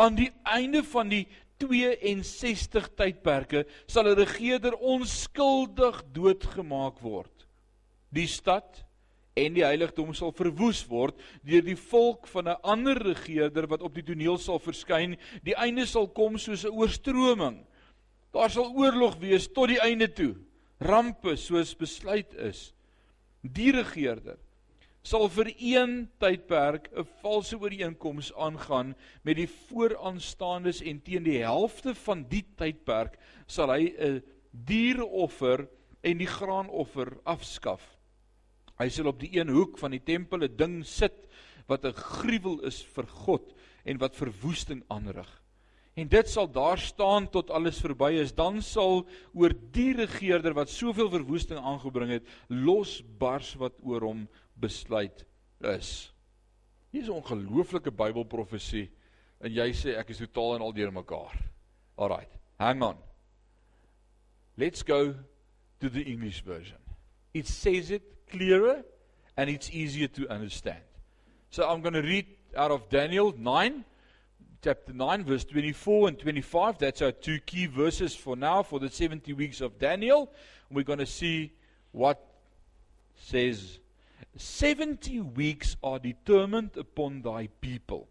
Aan die einde van die 62 tydperke sal 'n regerder onskuldig doodgemaak word. Die stad en die heiligdom sal verwoes word deur die volk van 'n ander regerder wat op die toneel sal verskyn. Die einde sal kom soos 'n oorstroming. Daar sal oorlog wees tot die einde toe. Rampe soos besluit is. Die regerder sal vir een tydperk 'n valse ooreenkoms aangaan met die vooraanstaandes en teen die helfte van die tydperk sal hy 'n diereoffer en die graanoffer afskaf. Hy sal op die een hoek van die tempel 'n ding sit wat 'n gruwel is vir God en wat verwoesting aanrig. En dit sal daar staan tot alles verby is. Dan sal oor die regerder wat soveel verwoesting aangebring het, losbars wat oor hom besluit is. Hier is 'n ongelooflike Bybelprofesie en jy sê ek is totaal en al deurmekaar. Alraight, hang on. Let's go to the English version. It says it clearer and it's easier to understand. So I'm going to read out of Daniel 9, chapter 9, verse 24 and 25. That's our two key verses for now for the 70 weeks of Daniel. We're going to see what says 70 weeks are determined upon thy people.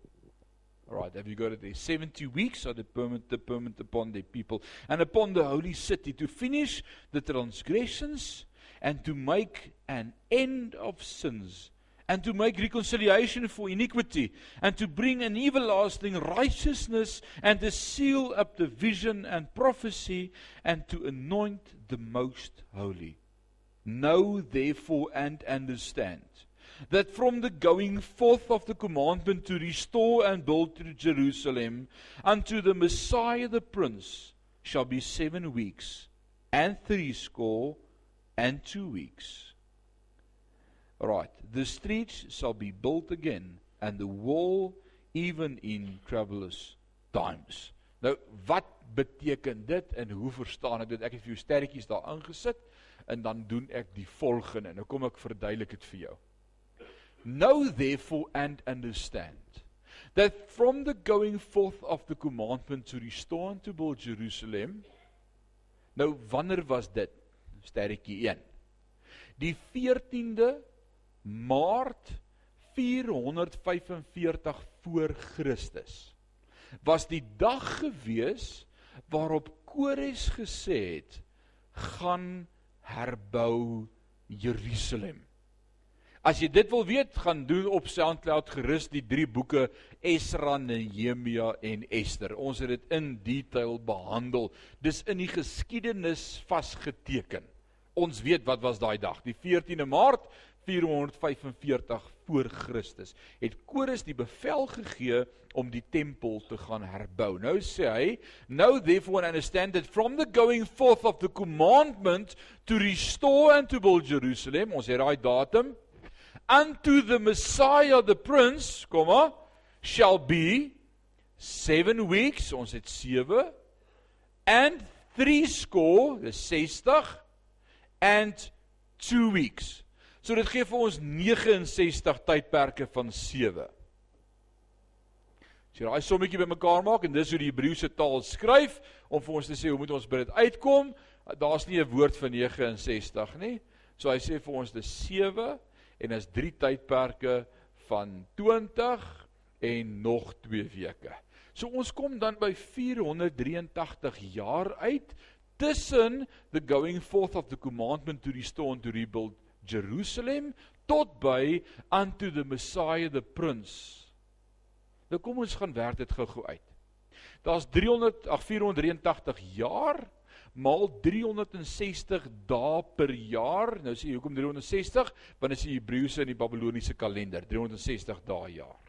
All right, have you got it there? 70 weeks are determined, determined upon the people and upon the holy city to finish the transgressions and to make an end of sins, and to make reconciliation for iniquity, and to bring an everlasting righteousness, and to seal up the vision and prophecy, and to anoint the most holy. Know therefore and understand that from the going forth of the commandment to restore and build to Jerusalem unto the Messiah the Prince shall be seven weeks and threescore and two weeks. Right. The streets shall be built again and the wall even in troublous times. Nou wat beteken dit en hoe verstaan ek dit? Ek het vir jou sterretjies daar ingesit en dan doen ek die volgende. Nou kom ek verduidelik dit vir jou. Know therefore and understand that from the going forth of the commandment to restore and to build Jerusalem Nou wanneer was dit? Sterretjie 1. Die 14de Maart 445 voor Christus was die dag gewees waarop Kores gesê het gaan herbou Jerusalem. As jy dit wil weet, gaan doen op SoundCloud gerus die drie boeke Esra, Nehemia en Ester. Ons het dit in detail behandel. Dis in die geskiedenis vasgeteken. Ons weet wat was daai dag, die 14de Maart 445 voor Christus. Het Kores die bevel gegee om die tempel te gaan herbou. Nou sê hy, "Now therefore understand that from the going forth of the commandment to restore and to build Jerusalem, ons het daai datum, unto the Messiah the prince, komma, shall be 7 weeks, ons het 7 and 3 score, dis 60 and 2 weeks. So dit gee vir ons 69 tydperke van 7. As jy daai sommetjie bymekaar maak en dis hoe die Hebreëse taal skryf om vir ons te sê hoe moet ons by dit uitkom? Daar's nie 'n woord vir 69 nie. So hy sê vir ons dis 7 en is 3 tydperke van 20 en nog 2 weke. So ons kom dan by 483 jaar uit tussen the going forth of the commandment to restore and to rebuild Jerusalem tot by unto the Messiah the prince. Nou kom ons gaan werk dit gou-gou uit. Daar's 300 ag 483 jaar maal 360 dae per jaar. Nou sê jy hoekom 360? Want dit is die Hebreëse en die Babiloniese kalender, 360 dae jaar.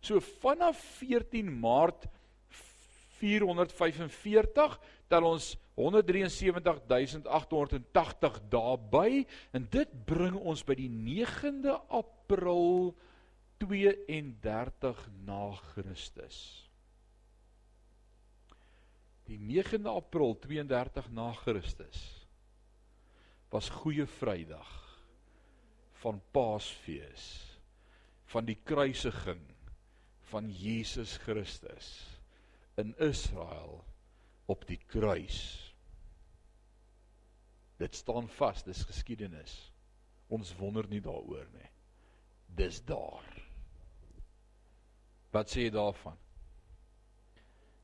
So vanaf 14 Maart 445 tel ons 173880 dae by en dit bring ons by die 9de April 32 na Christus. Die 9de April 32 na Christus was Goeie Vrydag van Paasfees van die kruisiging van Jesus Christus in Israel op die kruis. Dit staan vas, dis geskiedenis. Ons wonder nie daaroor nie. Dis daar. Wat sê jy daarvan?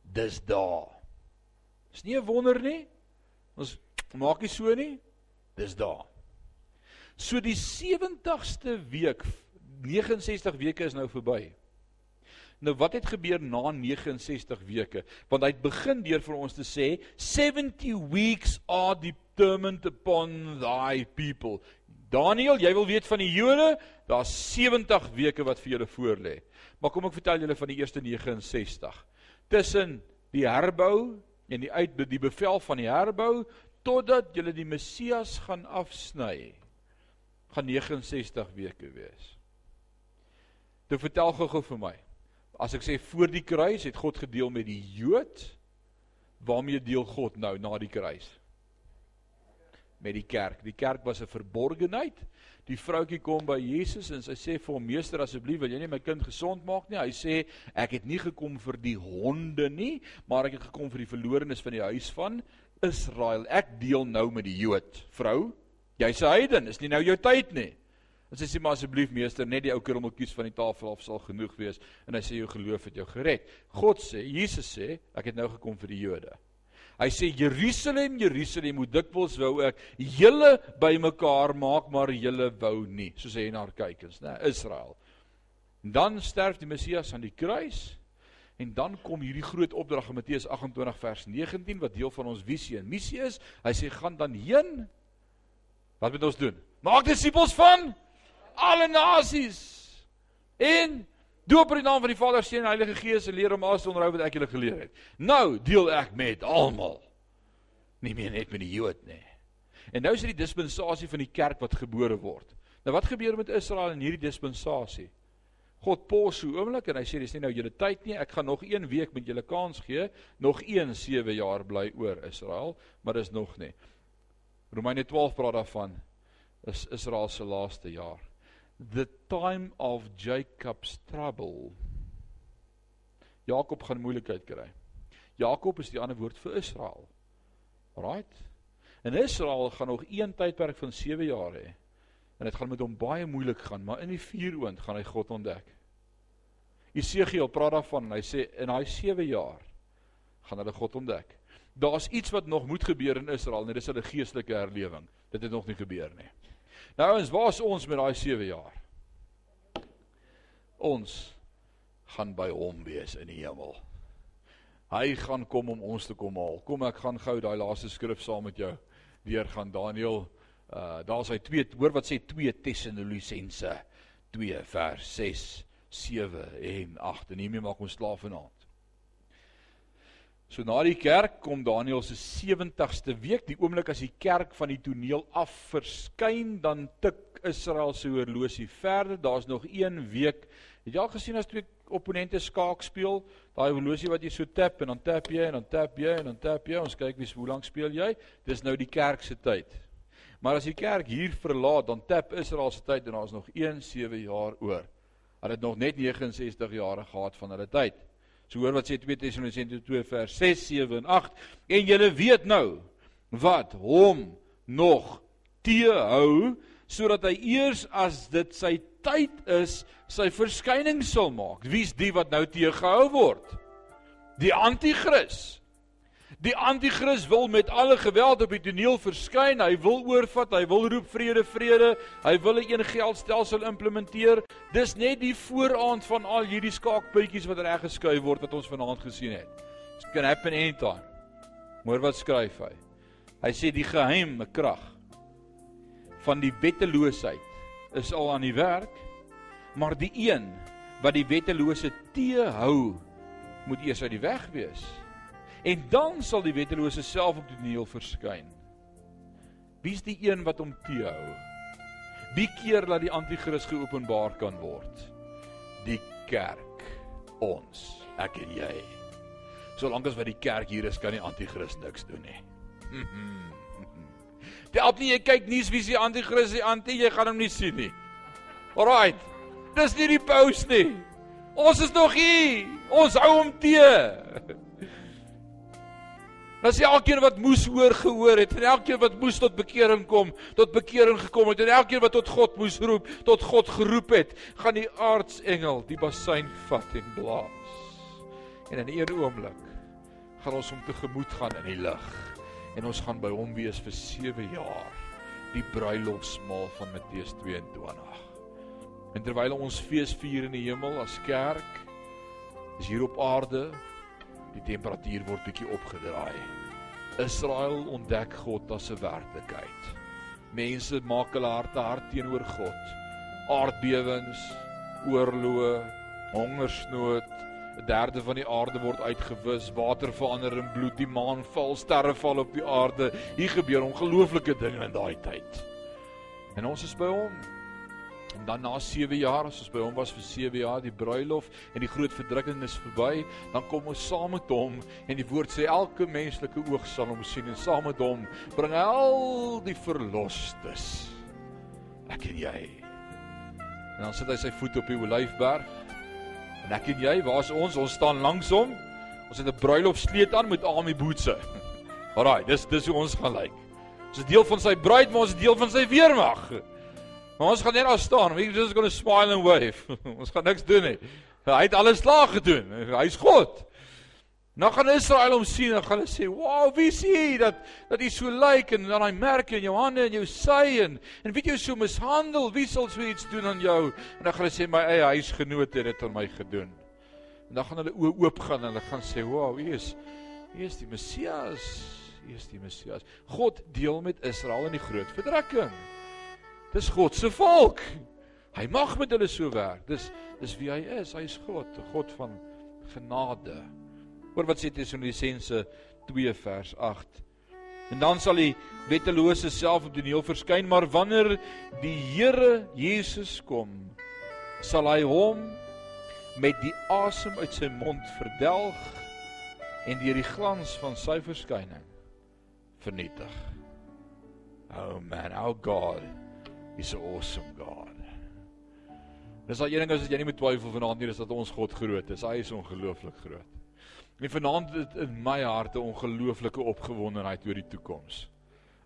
Dis daar. Dis nie 'n wonder nie. Ons maak nie so nie. Dis daar. So die 70ste week, 69 weke is nou verby. Nou wat het gebeur na 69 weke? Want hy het begin deur vir ons te sê 70 weeks are determined upon thy people. Daniel, jy wil weet van die Jode, daar's 70 weke wat vir julle voorlê. Maar kom ek vertel julle van die eerste 69. Tussen die herbou en die uit die bevel van die herbou totdat julle die Messias gaan afsny gaan 69 weke wees. Toe vertel gou-gou vir my. As ek sê voor die kruis het God gedeel met die Jood, waarmee deel God nou na die kruis? Met die kerk. Die kerk was 'n verborgenheid. Die vroutjie kom by Jesus en sy sê vir hom: "Meester, asseblief, wil jy nie my kind gesond maak nie?" Hy sê: "Ek het nie gekom vir die honde nie, maar ek het gekom vir die verlorenes van die huis van Israel. Ek deel nou met die Jood, vrou. Jy's 'n heiden, is nie nou jou tyd nie." En sy sê: "Maar asseblief, meester, net die ou krummeltjies van die tafel af sal genoeg wees." En hy sê: "Jou geloof het jou gered." God sê, Jesus sê: "Ek het nou gekom vir die Jode." Hy sê Jerusalem, Jerusalem, hoe dikwels wou ek julle bymekaar maak, maar julle wou nie, soos hy na haar kykens, né, Israel. En dan sterf die Messias aan die kruis. En dan kom hierdie groot opdrag in Matteus 28 vers 19 wat deel van ons visie en missie is. Hy sê gaan dan heen. Wat moet ons doen? Maak disippels van alle nasies. En Doop in die naam van die Vader, Seun en Heilige Gees en leer om alles te onderhou wat ek julle geleer het. Nou deel ek met almal. Nie meer net met die Jood nie. En nou is dit die dispensasie van die kerk wat gebore word. Nou wat gebeur met Israel in hierdie dispensasie? God pos so oomblik en hy sê dis nie nou julle tyd nie, ek gaan nog 1 week met julle kans gee, nog 1 7 jaar bly oor Israel, maar dis nog nie. Romeine 12 praat daarvan is Israel se laaste jaar. The time of Jacob's trouble. Jakob gaan moeilikheid kry. Jakob is die ander woord vir Israel. Right? En Israel gaan nog een tydperk van 7 jaar hê. En dit gaan met hom baie moeilik gaan, maar in die vuuroond gaan hy God ontdek. Jesegiel praat daarvan en hy sê in daai 7 jaar gaan hulle God ontdek. Daar's iets wat nog moet gebeur in Israel en dit is 'n geestelike herlewing. Dit het nog nie gebeur nie. Nou ons, waar's ons met daai 7 jaar? Ons gaan by hom wees in die hemel. Hy gaan kom om ons te kom haal. Kom ek gaan gou daai laaste skrif saam met jou deur gaan Daniël uh daar's hy 2 hoor wat sê 2 Tessalonisense 2 vers 6 7 en 8 en hiermee maak ons slaaf vanaand. So na die kerk kom Daniël se 70ste week, die oomblik as die kerk van die toneel af verskyn, dan tik Israel se horlosie verder. Daar's nog 1 week. Het jy al gesien as twee opponente skaak speel, daai horlosie wat jy so tap en dan tap jy en dan tap jy en dan tap jy. Ons kyk wie hoe lank speel jy. Dis nou die kerk se tyd. Maar as die kerk hier verlaat, dan tap Israel se tyd en daar's nog 1 7 jaar oor. Hulle het nog net 69 jare gehad van hulle tyd. So hoor wat sê 2 Tessalonisense 2 vers 6, 7 en 8. En julle weet nou wat hom nog teehou sodat hy eers as dit sy tyd is sy verskyning sal maak. Wie's die wat nou teëgehou word? Die anti-kris. Die anti-kris wil met alle geweld op die toneel verskyn. Hy wil oorvat, hy wil roep vrede, vrede. Hy wil 'n een geldstelsel implementeer. Dis net die vooraand van al hierdie skaakpuntjies wat reg geskuif word wat ons vanaand gesien het. It can happen anytime. Hoor wat skryf hy. Hy sê die geheime krag van die wetteloosheid is al aan die werk, maar die een wat die wettelose teehou, moet eers uit die weg wees. En dan sal die wettelose self op die toneel verskyn. Wie's die een wat hom teehou? Wie keer dat die anti-kris geopenbaar kan word? Die kerk, ons, ek en jy. Solank as wat die kerk hier is, kan die anti-kris niks doen nie. Help nie jy kyk nuus wie die anti-kris, die anti, jy gaan hom nie sien nie. Alraight. Dis nie die paus nie. Ons is nog hier. Ons hou hom teë. Dis elkeen wat moes hoor gehoor het en elkeen wat moes tot bekering kom, tot bekering gekom het en elkeen wat tot God moes roep, tot God geroep het, gaan die aartsengel die bassein vat en blaas. En in 'n oomblik gaan ons hom tegemoet gaan in die lig en ons gaan by hom wees vir 7 jaar. Die bruilofsmaal van Matteus 22. En terwyl ons fees vier in die hemel as kerk, is hier op aarde die temperatuur word bietjie opgedraai. Israel ontdek God as 'n werklikheid. Mense maak hulle harte hard teenoor God. Aardbewings, oorloë, hongersnood, 'n derde van die aarde word uitgewis, water verander in bloed, die maan val, sterre val op die aarde. Hier gebeur ongelooflike dinge in daai tyd. En ons is by hom. Dan na 7 jaar as ons by hom was vir 7 jaar die bruilof en die groot verdrukking is verby, dan kom ons saam met hom en die woord sê elke menslike oog sal hom sien en saam met hom bring hy al die verlostes. Ek en jy. En dan sit hy sy voet op die olyfberg. En ek en jy, waar's ons? Ons staan langs hom. Ons het 'n bruilofsleet aan met army bootse. Alraai, dis dis hoe ons gaan lyk. Ons is deel van sy bruid, maar ons is deel van sy weermag. Maar ons gaan net daar staan. We just going to smile and wave. ons gaan niks doen nie. Hy het alles klaar gedoen. Hy's God. Nou gaan Israel hom sien en gaan hulle sê, "Wow, wie hy dat dat hy so lyk en dan hy merke in jou hande en jou sy en en weet jy so mishandel, wie sal so iets doen aan jou?" En dan gaan hulle sê, "My eie huisgenoot het dit aan my gedoen." En dan gaan hulle oë oop gaan en hulle gaan sê, "Wow, hier is hier is die Messias. Hier is die Messias." God deel met Israel in die groot verdrukking. Dis God se volk. Hy mag met hulle so werk. Dis dis wie hy is. Hy is God, 'n God van genade. Hoor wat sê Tessalonisense 2 vers 8. En dan sal die wettelose self op die toneel verskyn, maar wanneer die Here Jesus kom, sal hy hom met die asem uit sy mond verdelg en deur die glans van sy verskyning vernietig. Oh man, our God is an awesome God. Dis al een ding as jy nie met twyfel vanaand nie, is dat ons God groot is. Hy is ongelooflik groot. En vanaand het in my hart 'n ongelooflike opgewondenheid oor die toekoms.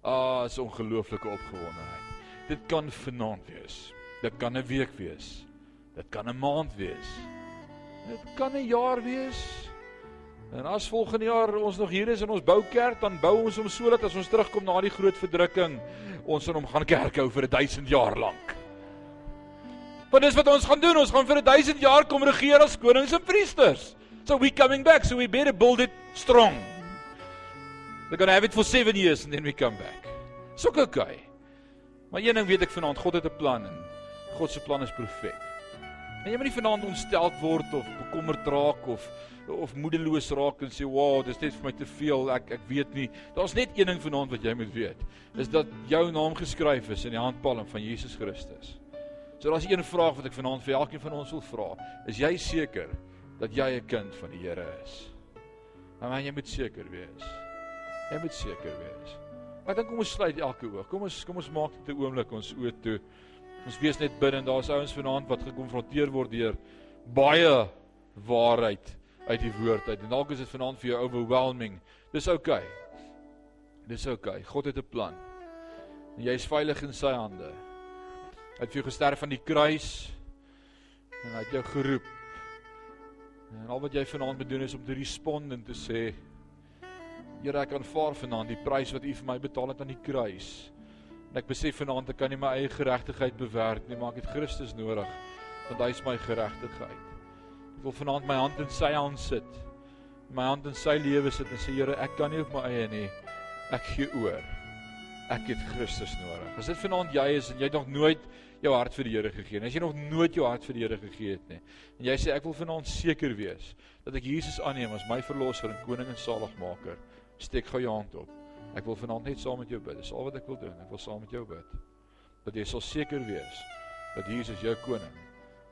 Ah, is ongelooflike opgewondenheid. Dit kan vanaand wees. Dit kan 'n week wees. Dit kan 'n maand wees. Dit kan 'n jaar wees. En as volgende jaar ons nog hier is en ons bou kerk, dan bou ons hom sodat as ons terugkom na die groot verdrukking, ons in hom gaan kerk hou vir 1000 jaar lank. Want dis wat ons gaan doen. Ons gaan vir 1000 jaar kom regeer as konings en priesters. So we coming back, so we better build it strong. We're going to have it for 7 years and then we come back. Dis ook okay. Maar een ding weet ek vanaand, God het 'n plan en God se plan is perfek. En jy moet nie vanaand ontsteld word of bekommerd raak of of moedeloos raak en sê, "Wow, dis net vir my te veel. Ek ek weet nie." Daar's net een ding vanaand wat jy moet weet. Is dat jou naam geskryf is in die handpalm van Jesus Christus. So daar's een vraag wat ek vanaand vir elkeen van ons wil vra. Is jy seker dat jy 'n kind van die Here is? Nou man, jy moet seker wees. Jy moet seker wees. Ek dink kom ons sluit elke oog. Kom ons kom ons maak dit 'n oomblik ons oë toe. Ons wees net binne en daar's ouens vanaand wat gekonfronteer word deur baie waarheid uit die woord uit. En dalk is dit vanaand vir jou overwhelming. Dis oukei. Okay. Dis oukei. Okay. God het 'n plan. En jy is veilig in sy hande. Hy het vir jou gesterf aan die kruis en hy het jou geroep. En al wat jy vanaand moet doen is om te respond en te sê Here ek aanvaar vanaand die prys wat U vir my betaal het aan die kruis. En ek besef vanaand ek kan nie my eie geregtigheid bewerk nie, maar ek het Christus nodig want hy is my geregtigheid. Ek wil vanaand my hand in sy hand sit. My hand in sy lewe sit en sê Here, ek kan nie op my eie nie. Ek gee oor. Ek het Christus nodig. As dit vanaand jy is en jy het nog nooit jou hart vir die Here gegee nie. As jy nog nooit jou hart vir die Here gegee het nie. En jy sê ek wil vanaand seker wees dat ek Jesus aanneem as my verlosser en koning en saligmaker. Steek gou jou hand op. Ek wil vanaand net saam met jou bid. Dis al wat ek wil doen. Ek wil saam met jou bid. Dat jy sal seker wees dat Jesus jou koning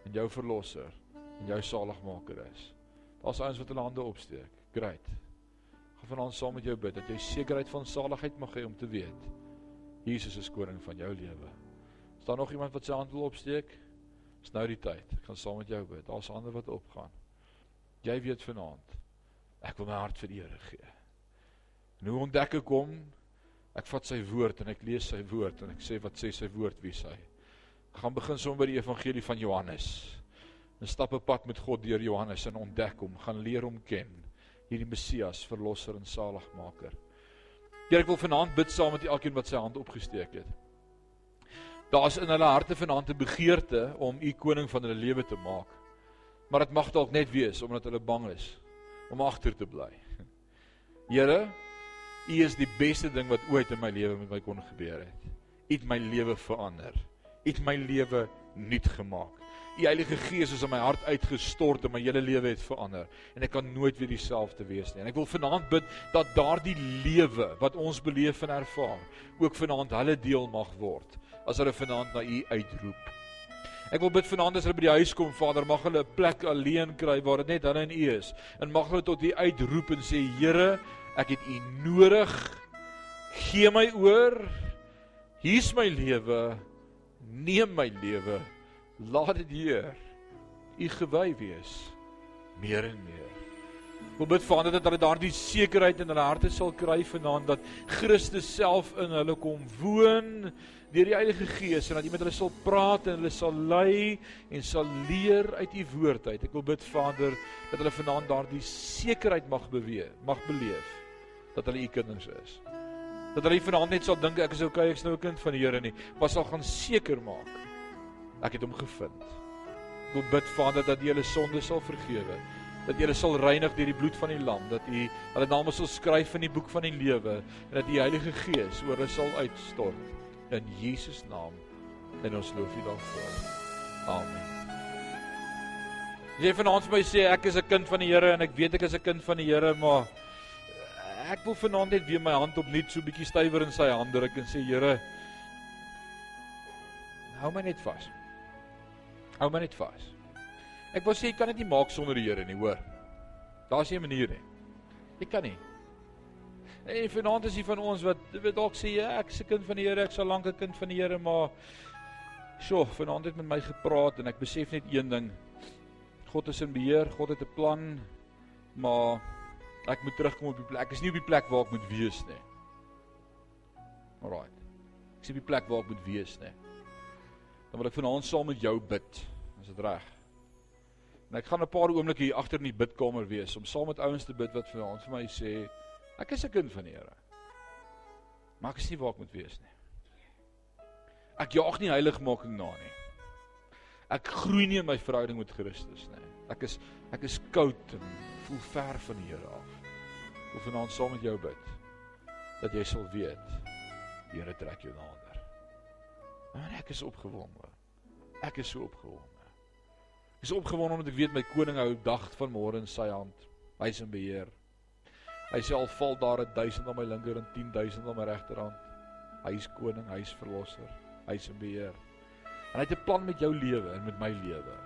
en jou verlosser en jou saligmaker is. Daar's ouens wat hulle hande opsteek. Great. Ek gaan vanaand saam met jou bid dat jy sekerheid van saligheid mag hê om te weet Jesus is koning van jou lewe. Is daar nog iemand wat sy hand wil opsteek? Dis nou die tyd. Ek gaan saam met jou bid. Daar's ander wat opgaan. Jy weet vanaand ek wil my hart vir die Here gee. En hoe ontdek ek hom? Ek vat sy woord en ek lees sy woord en ek sê wat sê sy woord wie sy. Ek gaan begin sommer by die evangelie van Johannes. 'n Stap 'n pad met God deur Johannes en ontdek hom, gaan leer hom ken. Hierdie Messias, verlosser en saligmaker. Here, ek wil vanaand bid saam met elkeen wat sy hand opgesteek het. Daar's in hulle harte vanaand 'n begeerte om u koning van hulle lewe te maak. Maar dit mag dalk net wees omdat hulle bang is om agter te bly. Here, U is die beste ding wat ooit in my lewe met my kon gebeur het. U het my lewe verander. U het my lewe nuut gemaak. U Heilige Gees is in my hart uitgestort en my hele lewe het verander en ek kan nooit weer dieselfde wees nie. En ek wil vanaand bid dat daardie lewe wat ons beleef en ervaar, ook vanaand hulle deel mag word as hulle vanaand na U uitroep. Ek wil bid vanaand as hulle by die huis kom, Vader, mag hulle 'n plek alleen kry waar dit net hulle en U is. En mag hulle tot U uitroep en sê, Here, ek het U nodig. Gee my oor. Hier's my lewe. Neem my lewe. Laat dit Heer U gewy wees meer en meer. Wil bid Vader dat hulle daardie sekerheid in hulle harte sal kry vanaand dat Christus self in hulle kom woon deur die Heilige Gees en dat U met hulle sal praat en hulle sal lei en sal leer uit U woord uit. Ek wil bid Vader dat hulle vanaand daardie sekerheid mag beweeg, mag beleef dat hulle U kinders is. Dat hulle vanaand net sal dink ek is okay, ek's nou 'n kind van die Here nie, maar sal gaan seker maak ek het hom gevind. Ek wil bid Vader dat U hulle sondes sal vergewe dat jy sal reinig deur die bloed van die lam, dat U hulle name sal skryf in die boek van die lewe en dat die Heilige Gees oor hulle sal uitstort in Jesus naam. En ons loof U daarvoor. Amen. Jy vanaand vir my sê ek is 'n kind van die Here en ek weet ek is 'n kind van die Here, maar ek wil vanaand net weer my hand opnuut so bietjie stywer in sy hand druk en sê Here, hou my net vas. Hou my net vas. Ek wil sê jy kan dit nie maak sonder die Here nie, hoor. Daar's nie 'n manier nie. Jy kan nie. En vanaand is jy van ons wat wat dalk sê ja, ek is 'n kind van die Here, ek sal lank 'n kind van die Here, maar sjoe, vanaand het met my gepraat en ek besef net een ding. God is in beheer, God het 'n plan, maar ek moet terugkom op die plek. Ek is nie op die plek waar ek moet wees nie. Alraai. Ek is op die plek waar ek moet wees nie. Dan wil ek vanaand saam met jou bid. Is dit reg? En ek gaan 'n paar oomblikke hier agter in die bidkamer wees om saam met ouens te bid wat vanaand vir my sê ek is 'n kind van die Here. Maar ek is nie waar ek moet wees nie. Ek jaag nie heiligmaking na nie. Ek groei nie in my verhouding met Christus nie. Ek is ek is koud en voel ver van die Here af. Wil vanaand saam met jou bid dat jy sal weet die Here trek jou nader. En ek is opgewonde. Ek is so opgewonde. Ek is opgewonde omdat ek weet my koning hou dag van môre in sy hand. Hy is in beheer. Hy sê al val daar 'n 1000 aan my linker en 10000 aan my regterhand. Hy is koning, hy is verlosser. Hy is in beheer. En hy het 'n plan met jou lewe en met my lewe.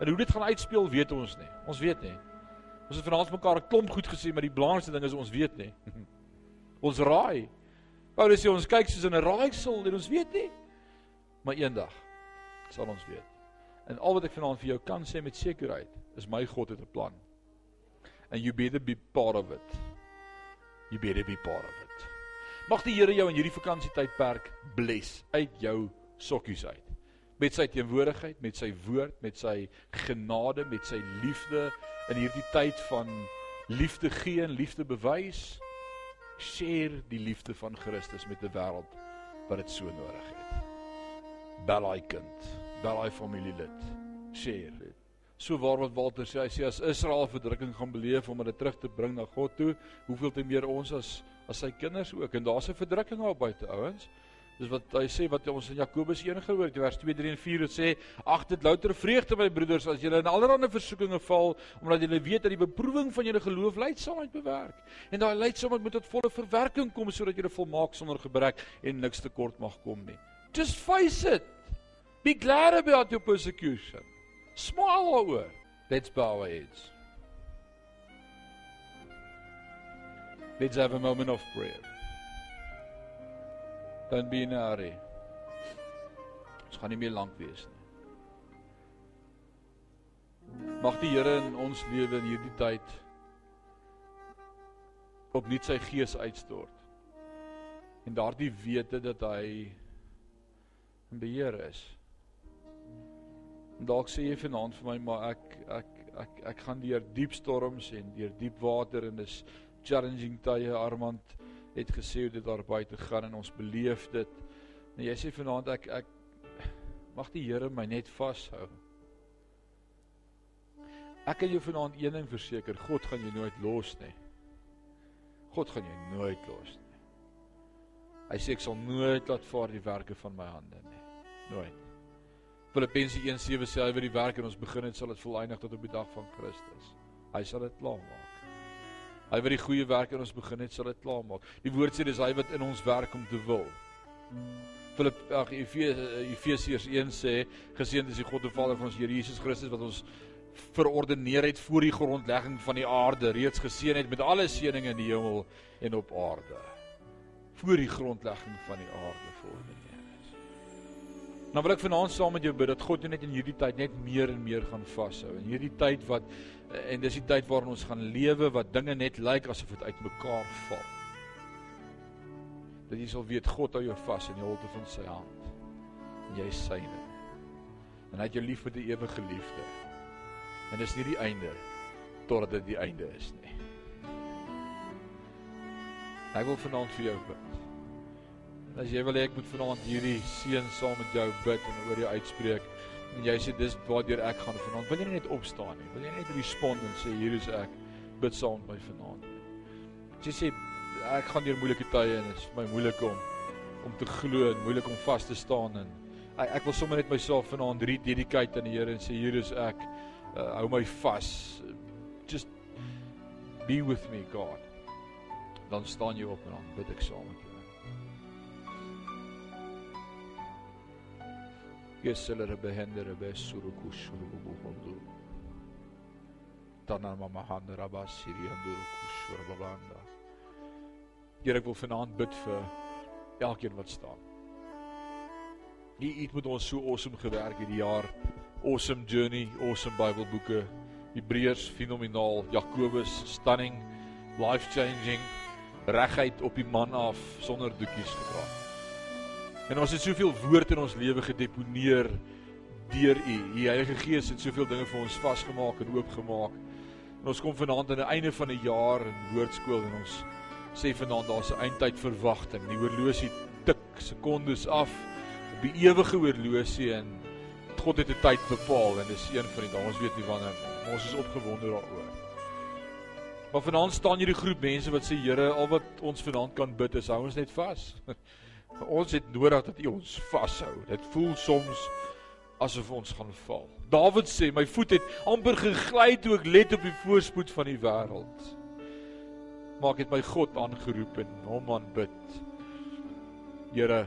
En hoe dit gaan uitspeel, weet ons nie. Ons weet nie. Ons het vanaand mekaar 'n klomp goed gesê, maar die belangrikste ding is ons weet nie. ons raai. Paulus sê ons kyk soos in 'n raaisel en ons weet nie. Maar eendag sal ons weet. En al wat ek vanaand vir jou kan sê met sekerheid, is my God het 'n plan. And you better be part of it. You better be part of it. Mag die Here jou in hierdie vakansietydperk bless uit jou sokkies uit. Met sy teenwoordigheid, met sy woord, met sy genade, met sy liefde in hierdie tyd van liefde gee en liefde bewys. Share die liefde van Christus met 'n wêreld wat dit so nodig het. Bel hy kind, bel hy familielid. Share. So waar wat Walter sê, hy sê as Israel verdrukking gaan beleef om hulle terug te bring na God toe, hoeveel te meer ons as as sy kinders ook. En daar's 'n verdrukking daar buite, ouens. Dis wat hy sê wat ons in Jakobus 1 gehoor het, vers 2, 3 en 4 het sê: "Ag dit louter vreugde my broeders as julle in allerlei versoekinge val, omdat julle weet dat die beproewing van julle geloof leidsaamheid bewerk. En daai leidsaamheid moet tot volle verwerking kom sodat julle volmaak sonder gebrek en niks tekort mag kom nie. Just face it. Be glad about your persecution. Smile daaroor. Let's bow our heads. Let's have a moment of prayer. In a hurry. Ons gaan nie meer lank wees nie. Mag die Here in ons lewe in hierdie tyd opnuut sy gees uitstort. En daardie wete dat hy in beheer is. Dalk sê jy vanaand vir my maar ek ek ek ek gaan deur diep storms en deur diep water en dis challenging tye Armand het gesê hoe dit daar buite gaan en ons beleef dit. En jy sê vanaand ek ek mag die Here my net vashou. Ek kan jou vanaand een ding verseker, God gaan jou nooit los nie. God gaan jou nooit los nie. Hy sê ek sal nooit laat vaar die werke van my hande nie. Nooit. Filippense 1:7 sê hy wat die werk in ons begin het, sal dit volëindig tot op die dag van Christus. Hy sal dit klaarmaak. Hy wat die goeie werk in ons begin het, sal dit klaarmaak. Die woord sê dis hy wat in ons werk om te wil. Filip ag Efesiërs 1 sê geseënd is die God en Vader van ons Here Jesus Christus wat ons verordeneer het voor die grondlegging van die aarde, reeds geseën het met alle seënings in die hemel en op aarde. Voor die grondlegging van die aarde verordeneer Nou wil ek vanaand saam met jou bid dat God net in hierdie tyd net meer en meer gaan vashou. In hierdie tyd wat en dis die tyd waarin ons gaan lewe wat dinge net lyk asof dit uitmekaar val. Dat jy sal weet God hou jou vas in die holte van sy hand. En jy is syne. En hy het jou lief met 'n ewige liefde. En dis nie die einde totdat dit die einde is nie. Ek wil vanaand vir jou bid. As jy wil hê ek moet vanaand hierdie seën saam met jou bid en oor jou uitspreek en jy sê dis waardeur ek gaan vanaand, wil jy net opstaan nie? Wil jy net respond en sê hier is ek bid saam met my vanaand? As jy sê ek gaan deur moeilike tye en dit is vir my moeilik om om te glo en moeilik om vas te staan en ek, ek wil sommer net myself vanaand rededicate aan die Here en sê hier is ek uh, hou my vas. Just be with me God. Dan staan jy op en dan bid ek saam met jou. Yeselere behendere be suruku shurubu hondu. Tanama mahandra ba sirianduru kushurabanda. Here ek wil vanaand bid vir elkeen wat staan. U het met ons so awesome gewerk hierdie jaar. Awesome journey, awesome Bybelboeke. Hebreërs fenomenaal, Jakobus stunning, life changing, reguit op die man af sonder doekies gedra. En ons het soveel woord in ons lewe gedeponeer deur U. Die Heilige Gees het soveel dinge vir ons vasgemaak en oopgemaak. En ons kom vanaand aan die einde van 'n jaar in woordskool en ons sê vanaand daar's 'n eindtyd verwagting. Die horlosie tik sekondes af op die ewige horlosie en God het 'n tyd bepaal en dis een van die dae. Ons weet nie wanneer nie. Maar ons is opgewonde daaroor. Maar vanaand staan hierdie groep mense wat sê Here, al wat ons vanaand kan bid is hou ons net vas. ons het nodig dat U ons vashou. Dit voel soms asof ons gaan val. Dawid sê my voet het amper gegly toe ek let op die voorspoed van die wêreld. Maar ek het my God aangeroep en hom aanbid. Here,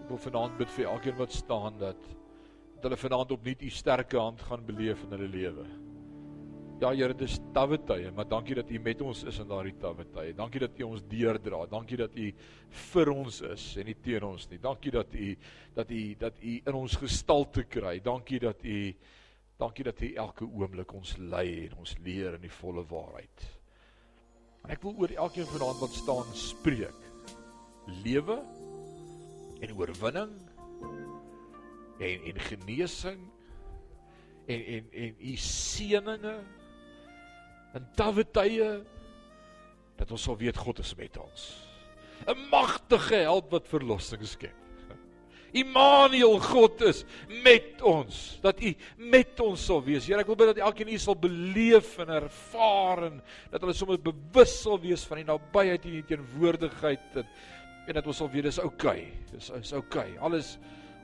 ek wil vanaand bid vir elkeen wat staan dat dat hulle vanaand opnuut u sterke hand gaan beleef in hulle lewe. Ja Here, dis tawwe tye, maar dankie dat U met ons is in daardie tawwe tye. Dankie dat U ons deurdra. Dankie dat U vir ons is en nie teen ons nie. Dankie dat U dat U dat U in ons gestalte kry. Dankie dat U dankie dat U elke oomblik ons lei en ons leer in die volle waarheid. En ek wil oor elkeen vanaand wat staan spreek. Lewe en oorwinning en en genesing en en en u seëninge in tawwe tye dat ons sal weet God is met ons. 'n Magtige help wat verlossing skep. Immanuel God is met ons. Dat U met ons sal wees. Here, ek wil bid dat elkeen U sal beleef en ervaar en dat hulle sommer bewus sal wees van die nabyheid en die teenwoordigheid en en dat ons sal weet dis oukei. Okay. Dis is oukei. Okay. Alles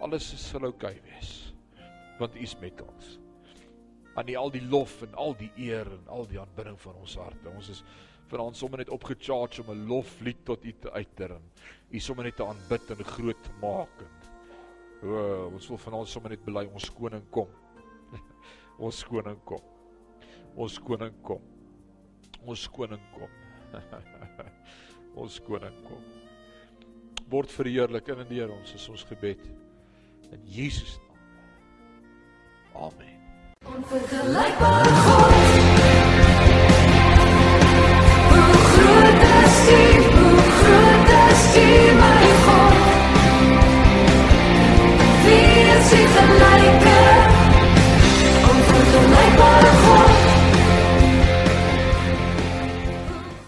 alles sal oukei okay wees. Want U is met ons aan die al die lof en al die eer en al die aanbidding van ons harte. Ons is vanaand sommer net opgecharge om 'n loflied tot U te uiter en U sommer net te aanbid en groot te maak. En, o, ons wil vanaand sommer net bely ons koning kom. ons koning kom. Ons koning kom. Ons koning kom. ons koning kom. Word verheerlik in en deur ons is ons gebed in Jesus naam. Amen. Onvergelijkbare God.